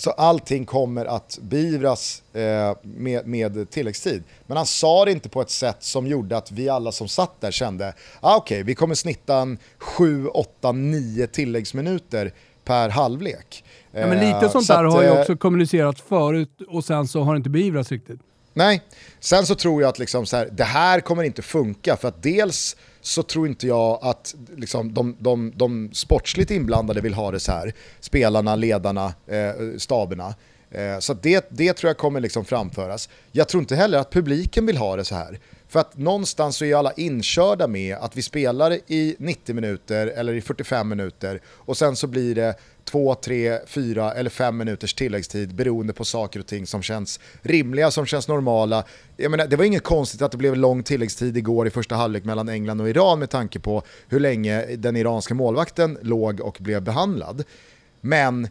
så allting kommer att beivras eh, med, med tilläggstid. Men han sa det inte på ett sätt som gjorde att vi alla som satt där kände ah, okej, okay, vi kommer snitta en 7, 8, 9 tilläggsminuter per halvlek. Ja, men lite eh, sånt så där att, har ju eh, också kommunicerats förut och sen så har det inte beivrats riktigt. Nej, sen så tror jag att liksom så här, det här kommer inte funka för att dels så tror inte jag att liksom, de, de, de sportsligt inblandade vill ha det så här. Spelarna, ledarna, eh, staberna. Eh, så det, det tror jag kommer liksom framföras. Jag tror inte heller att publiken vill ha det så här. För att någonstans så är alla inkörda med att vi spelar i 90 minuter eller i 45 minuter och sen så blir det två, tre, fyra eller fem minuters tilläggstid beroende på saker och ting som känns rimliga, som känns normala. Jag menar, det var inget konstigt att det blev lång tilläggstid igår i första halvlek mellan England och Iran med tanke på hur länge den iranska målvakten låg och blev behandlad. Men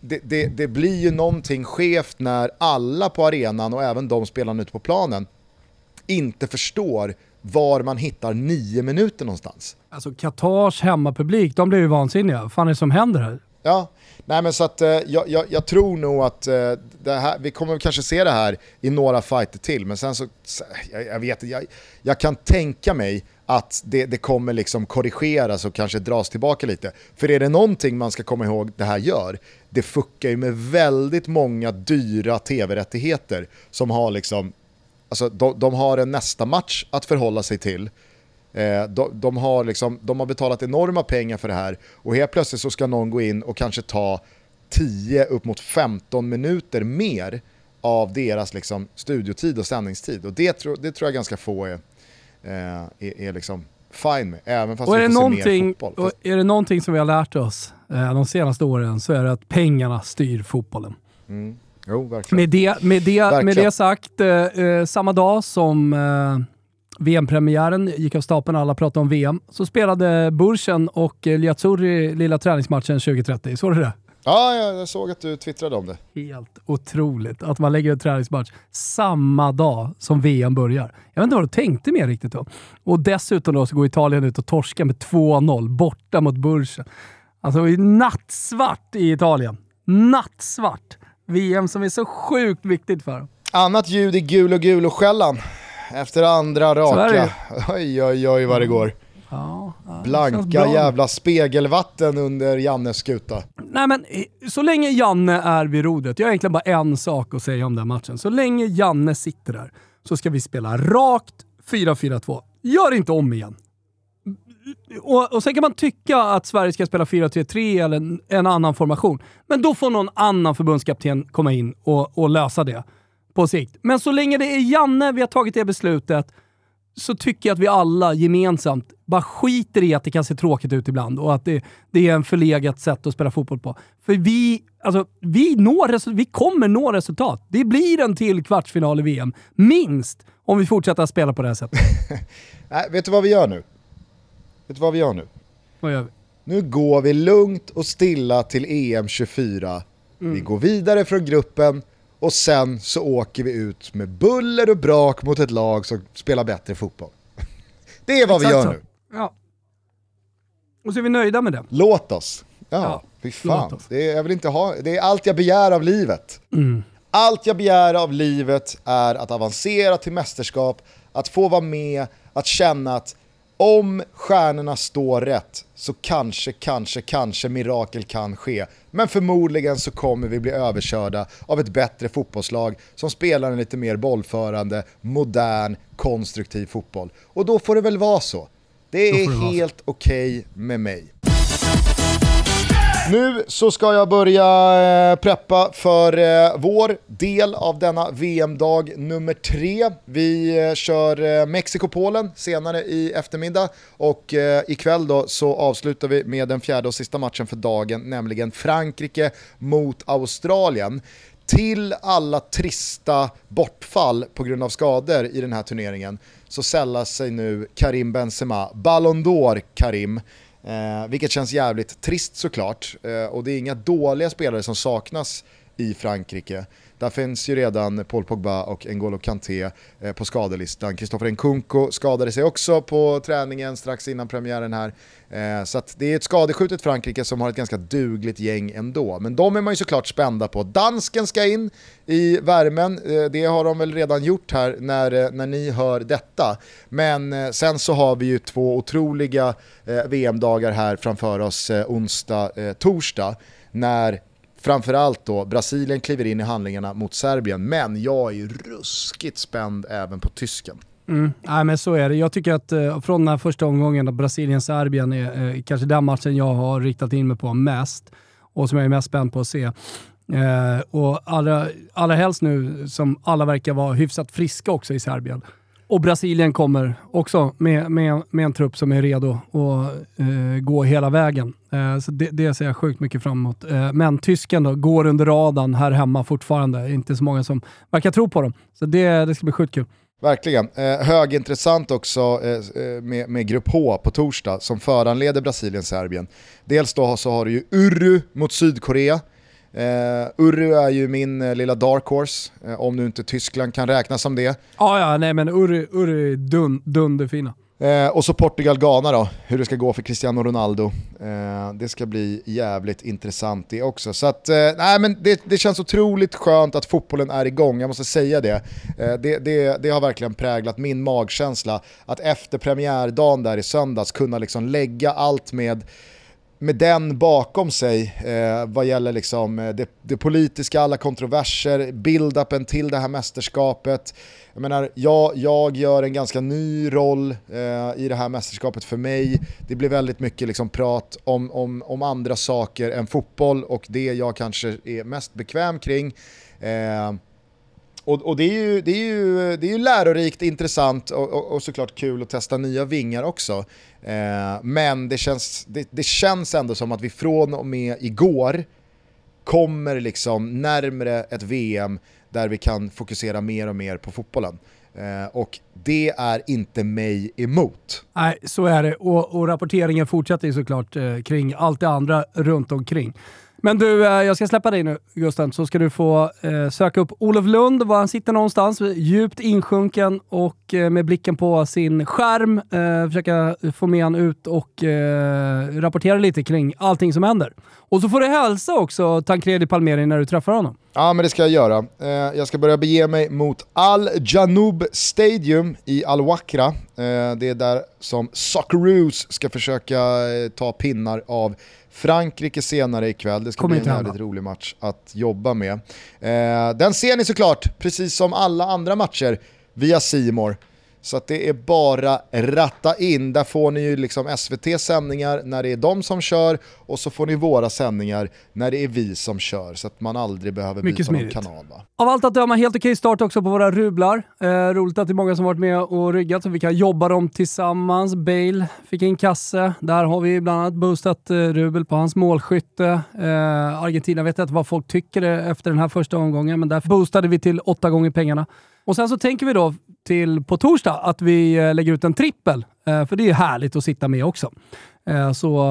det, det, det blir ju någonting skevt när alla på arenan och även de spelarna ute på planen inte förstår var man hittar nio minuter någonstans. Alltså Qatars hemmapublik, de blir ju vansinniga. Vad fan är det som händer här? Ja, nej men så att eh, jag, jag, jag, tror nog att eh, det här, vi kommer kanske se det här i några fighter till, men sen så, jag, jag vet jag, jag kan tänka mig att det, det kommer liksom korrigeras och kanske dras tillbaka lite. För är det någonting man ska komma ihåg det här gör, det fuckar ju med väldigt många dyra tv-rättigheter som har liksom, alltså de, de har en nästa match att förhålla sig till, Eh, de, de, har liksom, de har betalat enorma pengar för det här och helt plötsligt så ska någon gå in och kanske ta 10 upp mot 15 minuter mer av deras liksom, studiotid och sändningstid. Och det, tro, det tror jag ganska få är, eh, är, är liksom fine med, även fast och vi får se mer fotboll. Och är det någonting som vi har lärt oss eh, de senaste åren så är det att pengarna styr fotbollen. Mm. Jo, verkligen. Med det, med det, verkligen. med det sagt, eh, eh samma dag som eh, VM-premiären gick av stapeln, alla pratade om VM. Så spelade Bursen och Liazzurri lilla träningsmatchen 2030. Såg du det? Ja, jag såg att du twittrade om det. Helt otroligt att man lägger en träningsmatch samma dag som VM börjar. Jag vet inte vad du tänkte med riktigt då. Och dessutom då så går Italien ut och torskar med 2-0 borta mot Bursen. Alltså det är nattsvart i Italien. Nattsvart! VM som är så sjukt viktigt för dem. Annat ljud i gul och gul och skällan efter andra raka. Oj, oj, oj vad det går. Ja, Blanka jävla spegelvatten under Jannes skuta. Nej men så länge Janne är vid rodret, jag har egentligen bara en sak att säga om den matchen. Så länge Janne sitter där så ska vi spela rakt 4-4-2. Gör inte om igen. Och, och sen kan man tycka att Sverige ska spela 4-3-3 eller en, en, annan formation. Men då får någon annan förbundskapten komma in och, och lösa det på sikt. Men så länge det är Janne vi har tagit det beslutet så tycker jag att vi alla gemensamt bara skiter i att det kan se tråkigt ut ibland och att det, det är en förlegat sätt att spela fotboll på. För vi, alltså, vi, når, vi kommer nå resultat. Det blir en till kvartsfinal i VM, minst, om vi fortsätter att spela på det här sättet. Nej, vet du vad vi gör nu? Vet du vad vi gör nu? Vad gör vi? Nu går vi lugnt och stilla till EM 24. Mm. Vi går vidare från gruppen och sen så åker vi ut med buller och brak mot ett lag som spelar bättre fotboll. Det är vad Exakt vi gör så. nu. Ja. Och så är vi nöjda med det. Låt oss. Ja, ja fy fan. Det är, jag vill inte ha, det är allt jag begär av livet. Mm. Allt jag begär av livet är att avancera till mästerskap, att få vara med, att känna att om stjärnorna står rätt så kanske, kanske, kanske mirakel kan ske. Men förmodligen så kommer vi bli överkörda av ett bättre fotbollslag som spelar en lite mer bollförande, modern, konstruktiv fotboll. Och då får det väl vara så. Det är helt okej okay med mig. Nu så ska jag börja eh, preppa för eh, vår del av denna VM-dag nummer tre. Vi eh, kör Mexiko-Polen senare i eftermiddag och ikväll då så avslutar vi med den fjärde och sista matchen för dagen, nämligen Frankrike mot Australien. Till alla trista bortfall på grund av skador i den här turneringen så sällar sig nu Karim Benzema, Ballon d'Or Karim, Eh, vilket känns jävligt trist såklart. Eh, och det är inga dåliga spelare som saknas i Frankrike. Där finns ju redan Paul Pogba och N'Golo Kanté eh, på skadelistan. Kristoffer Nkunku skadade sig också på träningen strax innan premiären här. Eh, så det är ett skadeskjutet Frankrike som har ett ganska dugligt gäng ändå. Men de är man ju såklart spända på. Dansken ska in i värmen, eh, det har de väl redan gjort här när, eh, när ni hör detta. Men eh, sen så har vi ju två otroliga eh, VM-dagar här framför oss onsdag, torsdag när framförallt då Brasilien kliver in i handlingarna mot Serbien, men jag är ju ruskigt spänd även på tysken. Mm. Nej, men så är det. Jag tycker att eh, från den här första omgången, Brasilien-Serbien är eh, kanske den matchen jag har riktat in mig på mest och som jag är mest spänd på att se. Eh, och allra, allra helst nu som alla verkar vara hyfsat friska också i Serbien. Och Brasilien kommer också med, med, med en trupp som är redo att eh, gå hela vägen. Eh, så det, det ser jag sjukt mycket fram emot. Eh, men tysken då, går under radarn här hemma fortfarande. Inte så många som verkar tro på dem. Så det, det ska bli sjukt kul. Verkligen. Eh, högintressant också eh, eh, med, med Grupp H på torsdag som föranleder Brasilien-Serbien. Dels då så har du ju Uru mot Sydkorea. Eh, uh, Uru är ju min uh, lilla dark horse, uh, om nu inte Tyskland kan räknas som det. Ah, ja, nej men Uru, Uru är dun, dunderfina. Eh, och så Portugal-Ghana då, hur det ska gå för Cristiano Ronaldo. Eh, det ska bli jävligt intressant det också. Så att, eh, nej, men det, det, känns otroligt skönt att fotbollen är igång, jag måste säga det. Eh, det, det. Det har verkligen präglat min magkänsla, att efter premiärdagen där i söndags kunna liksom lägga allt med med den bakom sig eh, vad gäller liksom eh, det, det, politiska, alla kontroverser, build-upen till det här mästerskapet. Jag menar, jag, jag gör en ganska ny roll eh, i det här mästerskapet för mig. Det blir väldigt mycket liksom prat om, om, om andra saker än fotboll och det jag kanske är mest bekväm kring. Eh, och, och, det, är ju, det, är ju, det är ju lärorikt, intressant och, och, och såklart kul att testa nya vingar också. Eh, men det känns, det, det, känns ändå som att vi från och med igår kommer liksom närmre ett VM där vi kan fokusera mer och mer på fotbollen. Eh, och det är inte mig emot. Nej, så är det. Och, och rapporteringen fortsätter ju såklart eh, kring allt det andra runt omkring. Men du, eh, jag ska släppa dig nu Gusten, så ska du få eh, söka upp Olof Lund, var han sitter någonstans, djupt insjunken och eh, med blicken på sin skärm eh, försöka få med han ut och eh, rapportera lite kring allting som händer. Och så får du hälsa också Tancredi Palmeri när du träffar honom. Ja men det ska jag göra. Eh, jag ska börja bege mig mot Al Janoub Stadium i Al Wakra. det är där som Socceroos ska försöka ta pinnar av Frankrike senare ikväll, det ska Kommer bli en väldigt rolig match att jobba med. Eh, den ser ni såklart, precis som alla andra matcher, via Simor. Så det är bara ratta in. Där får ni ju liksom SVT sändningar när det är de som kör och så får ni våra sändningar när det är vi som kör. Så att man aldrig behöver Mycket byta smidigt. någon kanal. Va? Av allt att döma helt okej start också på våra rublar. Eh, roligt att det är många som varit med och ryggat så vi kan jobba dem tillsammans. Bale fick in kasse. Där har vi bland annat boostat eh, rubel på hans målskytte. Eh, Argentina vet jag inte vad folk tycker efter den här första omgången, men där boostade vi till åtta gånger pengarna. Och sen så tänker vi då till på torsdag att vi eh, lägger ut en trippel, eh, för det är härligt att sitta med också. Eh, så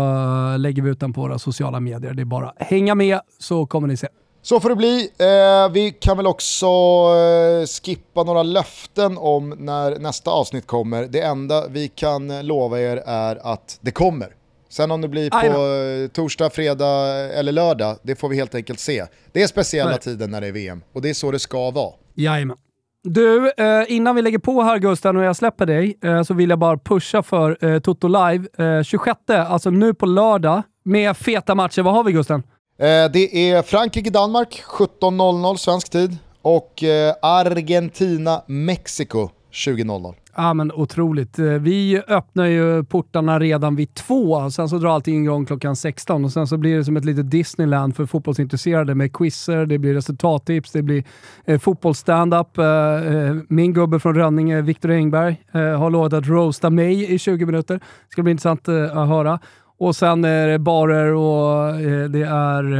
lägger vi ut den på våra sociala medier. Det är bara att hänga med så kommer ni se. Så får det bli. vi kan väl också skippa några löften om när nästa avsnitt kommer. Det enda vi kan lova er är att det kommer. Sen om det blir på torsdag, fredag eller lördag, det får vi helt enkelt se. Det är speciella Nej. tider när det är VM och det är så det ska vara. Jajamän. Du, eh, innan vi lägger på här Gusten och jag släpper dig, eh, så vill jag bara pusha för eh, Toto Live. 26, alltså nu på lördag, med feta matcher. Vad har vi Gusten? Det är Frankrike-Danmark 17.00 svensk tid och Argentina-Mexiko 20.00. Ja men otroligt. Eh, vi öppnar ju portarna redan vid två, sen så drar allting igång klockan 16 och sen så blir det som ett litet Disneyland för fotbollsintresserade med quizzer, det blir resultattips, det blir eh, fotbollsstandup. Eh, eh min gubbe från Rönninge, Viktor Engberg, eh, har lovat att roasta mig i 20 minuter. Det ska bli intressant eh, att höra. Och sen är det barer och eh, det är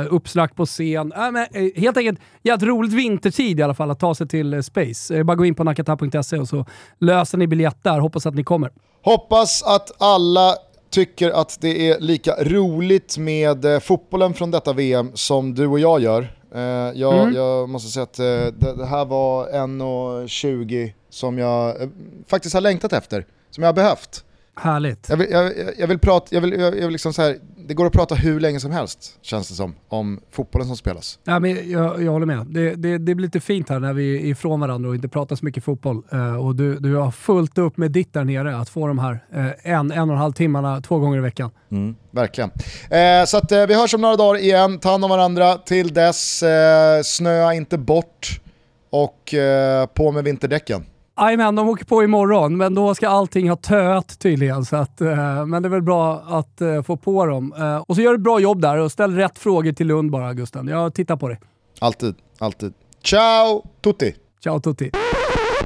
eh, uppsnack på scen. Äh, men, eh, helt enkelt jävligt roligt vintertid i alla fall att ta sig till eh, Space. Eh, bara gå in på nakata.se och så löser ni biljett där. Hoppas att ni kommer. Hoppas att alla tycker att det är lika roligt med eh, fotbollen från detta VM som du och jag gör. Eh, jag, Mm. jag måste säga att eh, det, här var 1.20 som jag eh, faktiskt har längtat efter, som jag har behövt. Härligt. Jag vill, jag, jag- vill prata, jag vill, jag, vill liksom så här, det går att prata hur länge som helst känns det som, om fotbollen som spelas. Ja, men jag, jag håller med. Det, det, det blir lite fint här när vi är ifrån varandra och inte pratar så mycket fotboll. Eh, och du, du har fullt upp med ditt där nere, att få de här eh, en, en och en halv timmarna två gånger i veckan. Verkligen. Eh, så att, vi hörs om några dagar igen, ta hand om varandra. Till dess, snöa inte bort och på med vinterdäcken. Jajamän, de åker på imorgon, men då ska allting ha töat tydligen. Så att, eh, men det är väl bra att eh, få på dem. Eh, och så gör du ett bra jobb där och ställ rätt frågor till Lund bara, Gusten. Jag tittar på dig. Alltid, alltid. Ciao tutti! Ciao Tutti.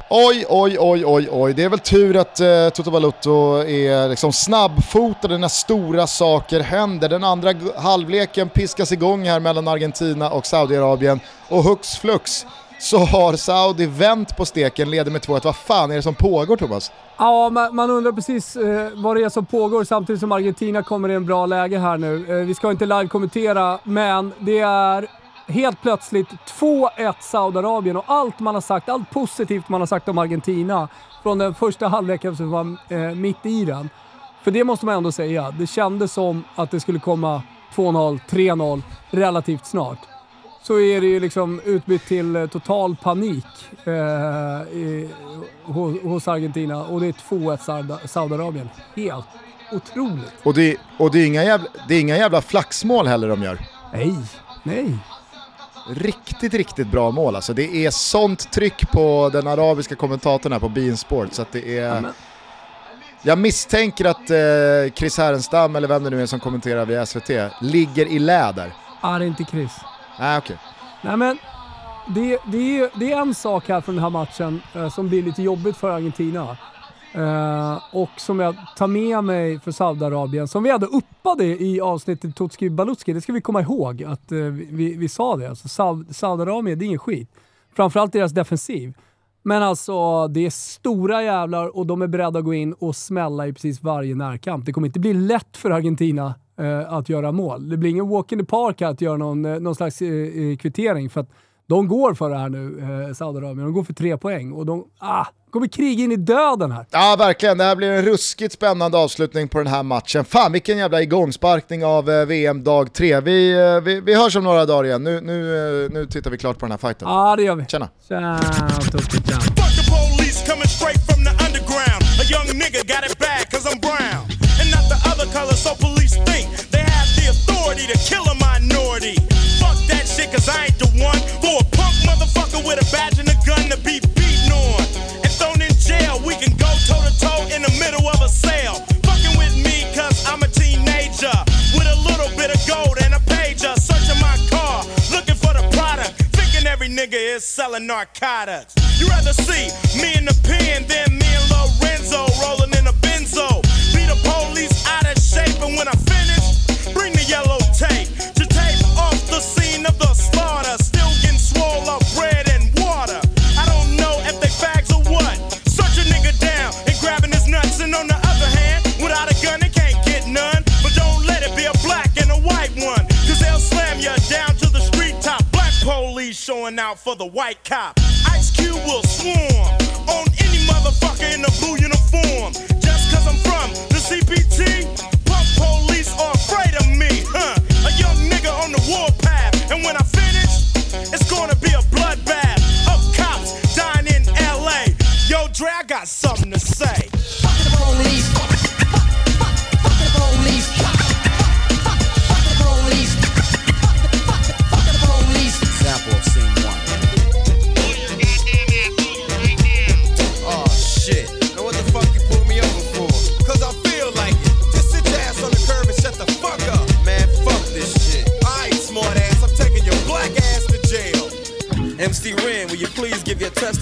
Oj, oj, oj, oj, oj. Det är väl tur att eh, Toto Balutto är liksom snabbfotad när stora saker händer. Den andra halvleken piskas igång här mellan Argentina och Saudiarabien och hux flux så har Saudi vänt på steken, leder med 2-1. Vad fan är det som pågår Thomas? Ja, man, man undrar precis eh, vad det är som pågår samtidigt som Argentina kommer i en bra läge här nu. Eh, vi ska inte live-kommentera, men det är helt plötsligt 2-1 Saudiarabien och allt man har sagt, allt positivt man har sagt om Argentina från den första halvleken som var eh, mitt i den. För det måste man ändå säga, det kändes som att det skulle komma 2-0, 3-0 relativt snart så är det ju liksom utbytt till eh, total panik eh, i, hos, hos Argentina och det är 2-1 Sauda- Saudiarabien. Helt otroligt. Och det, och det, är, inga jävla, det är inga jävla flaxmål heller de gör. Nej, nej. Riktigt, riktigt bra mål alltså. Det är sånt tryck på den arabiska kommentatorn här på Bein Sport så att det är... men- Jag misstänker att eh, Chris Härenstam, eller vem det nu är som kommenterar via SVT, ligger i läder. Ah, det är inte Chris. Nej okej. Nej men, det, det, är, det är en sak här från den här matchen eh, som blir lite jobbigt för Argentina. Eh, och som jag tar med mig för Saudiarabien, som vi hade uppade i avsnittet Tutski Balutski, det ska vi komma ihåg att eh, vi, vi sa det. Alltså, Saud- Saudiarabien, det är ingen skit. Framförallt deras defensiv. Men alltså, det är stora jävlar och de är beredda att gå in och smälla i precis varje närkamp. Det kommer inte bli lätt för Argentina eh, att göra mål. Det blir ingen walk in the park att göra någon, eh, någon slags eh, eh, kvittering för att de går för det här nu, eh, Saudiarabien. De går för tre poäng och de ah, kommer kriga in i döden här. Ja verkligen, det här blir en ruskigt spännande avslutning på den här matchen. Fan vilken jävla igångsparkning av eh, VM dag 3. Vi, eh, vi, vi hörs om några dagar igen. Nu, nu, eh, nu tittar vi klart på den här fighten. Ja, ah, det gör vi. Tjena! Ciao, Tutti, ciao. Fuck the police coming straight from the underground. A young nigga got it narcotics. You rather see me in the pen than the white cop. Ice Cube will swarm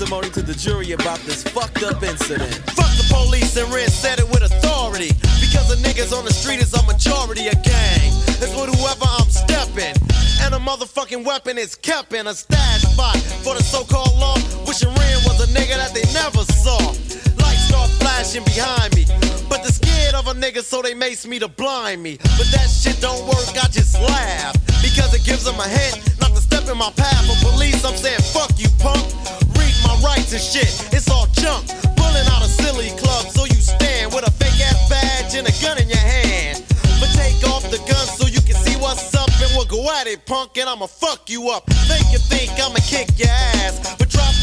testimony to the jury about this fucked up incident? Fuck the police and Ren said it with authority. Because the niggas on the street is a majority of gang. It's with whoever I'm stepping. And a motherfucking weapon is kept in a stash spot for the so-called law. Wishing Ren was a nigga that they never saw. Lights start flashing behind me. But they're scared of a nigga, so they mace me to blind me. But that shit don't work, I just laugh. Because it gives them a hint not to step in my path. For police, I'm saying, fuck you, and shit, it's all junk. Pulling out a silly club, so you stand with a fake ass badge and a gun in your hand. But take off the gun so you can see what's up, and we'll go at it, punk, and I'ma fuck you up. Think you think I'ma kick your ass, but drop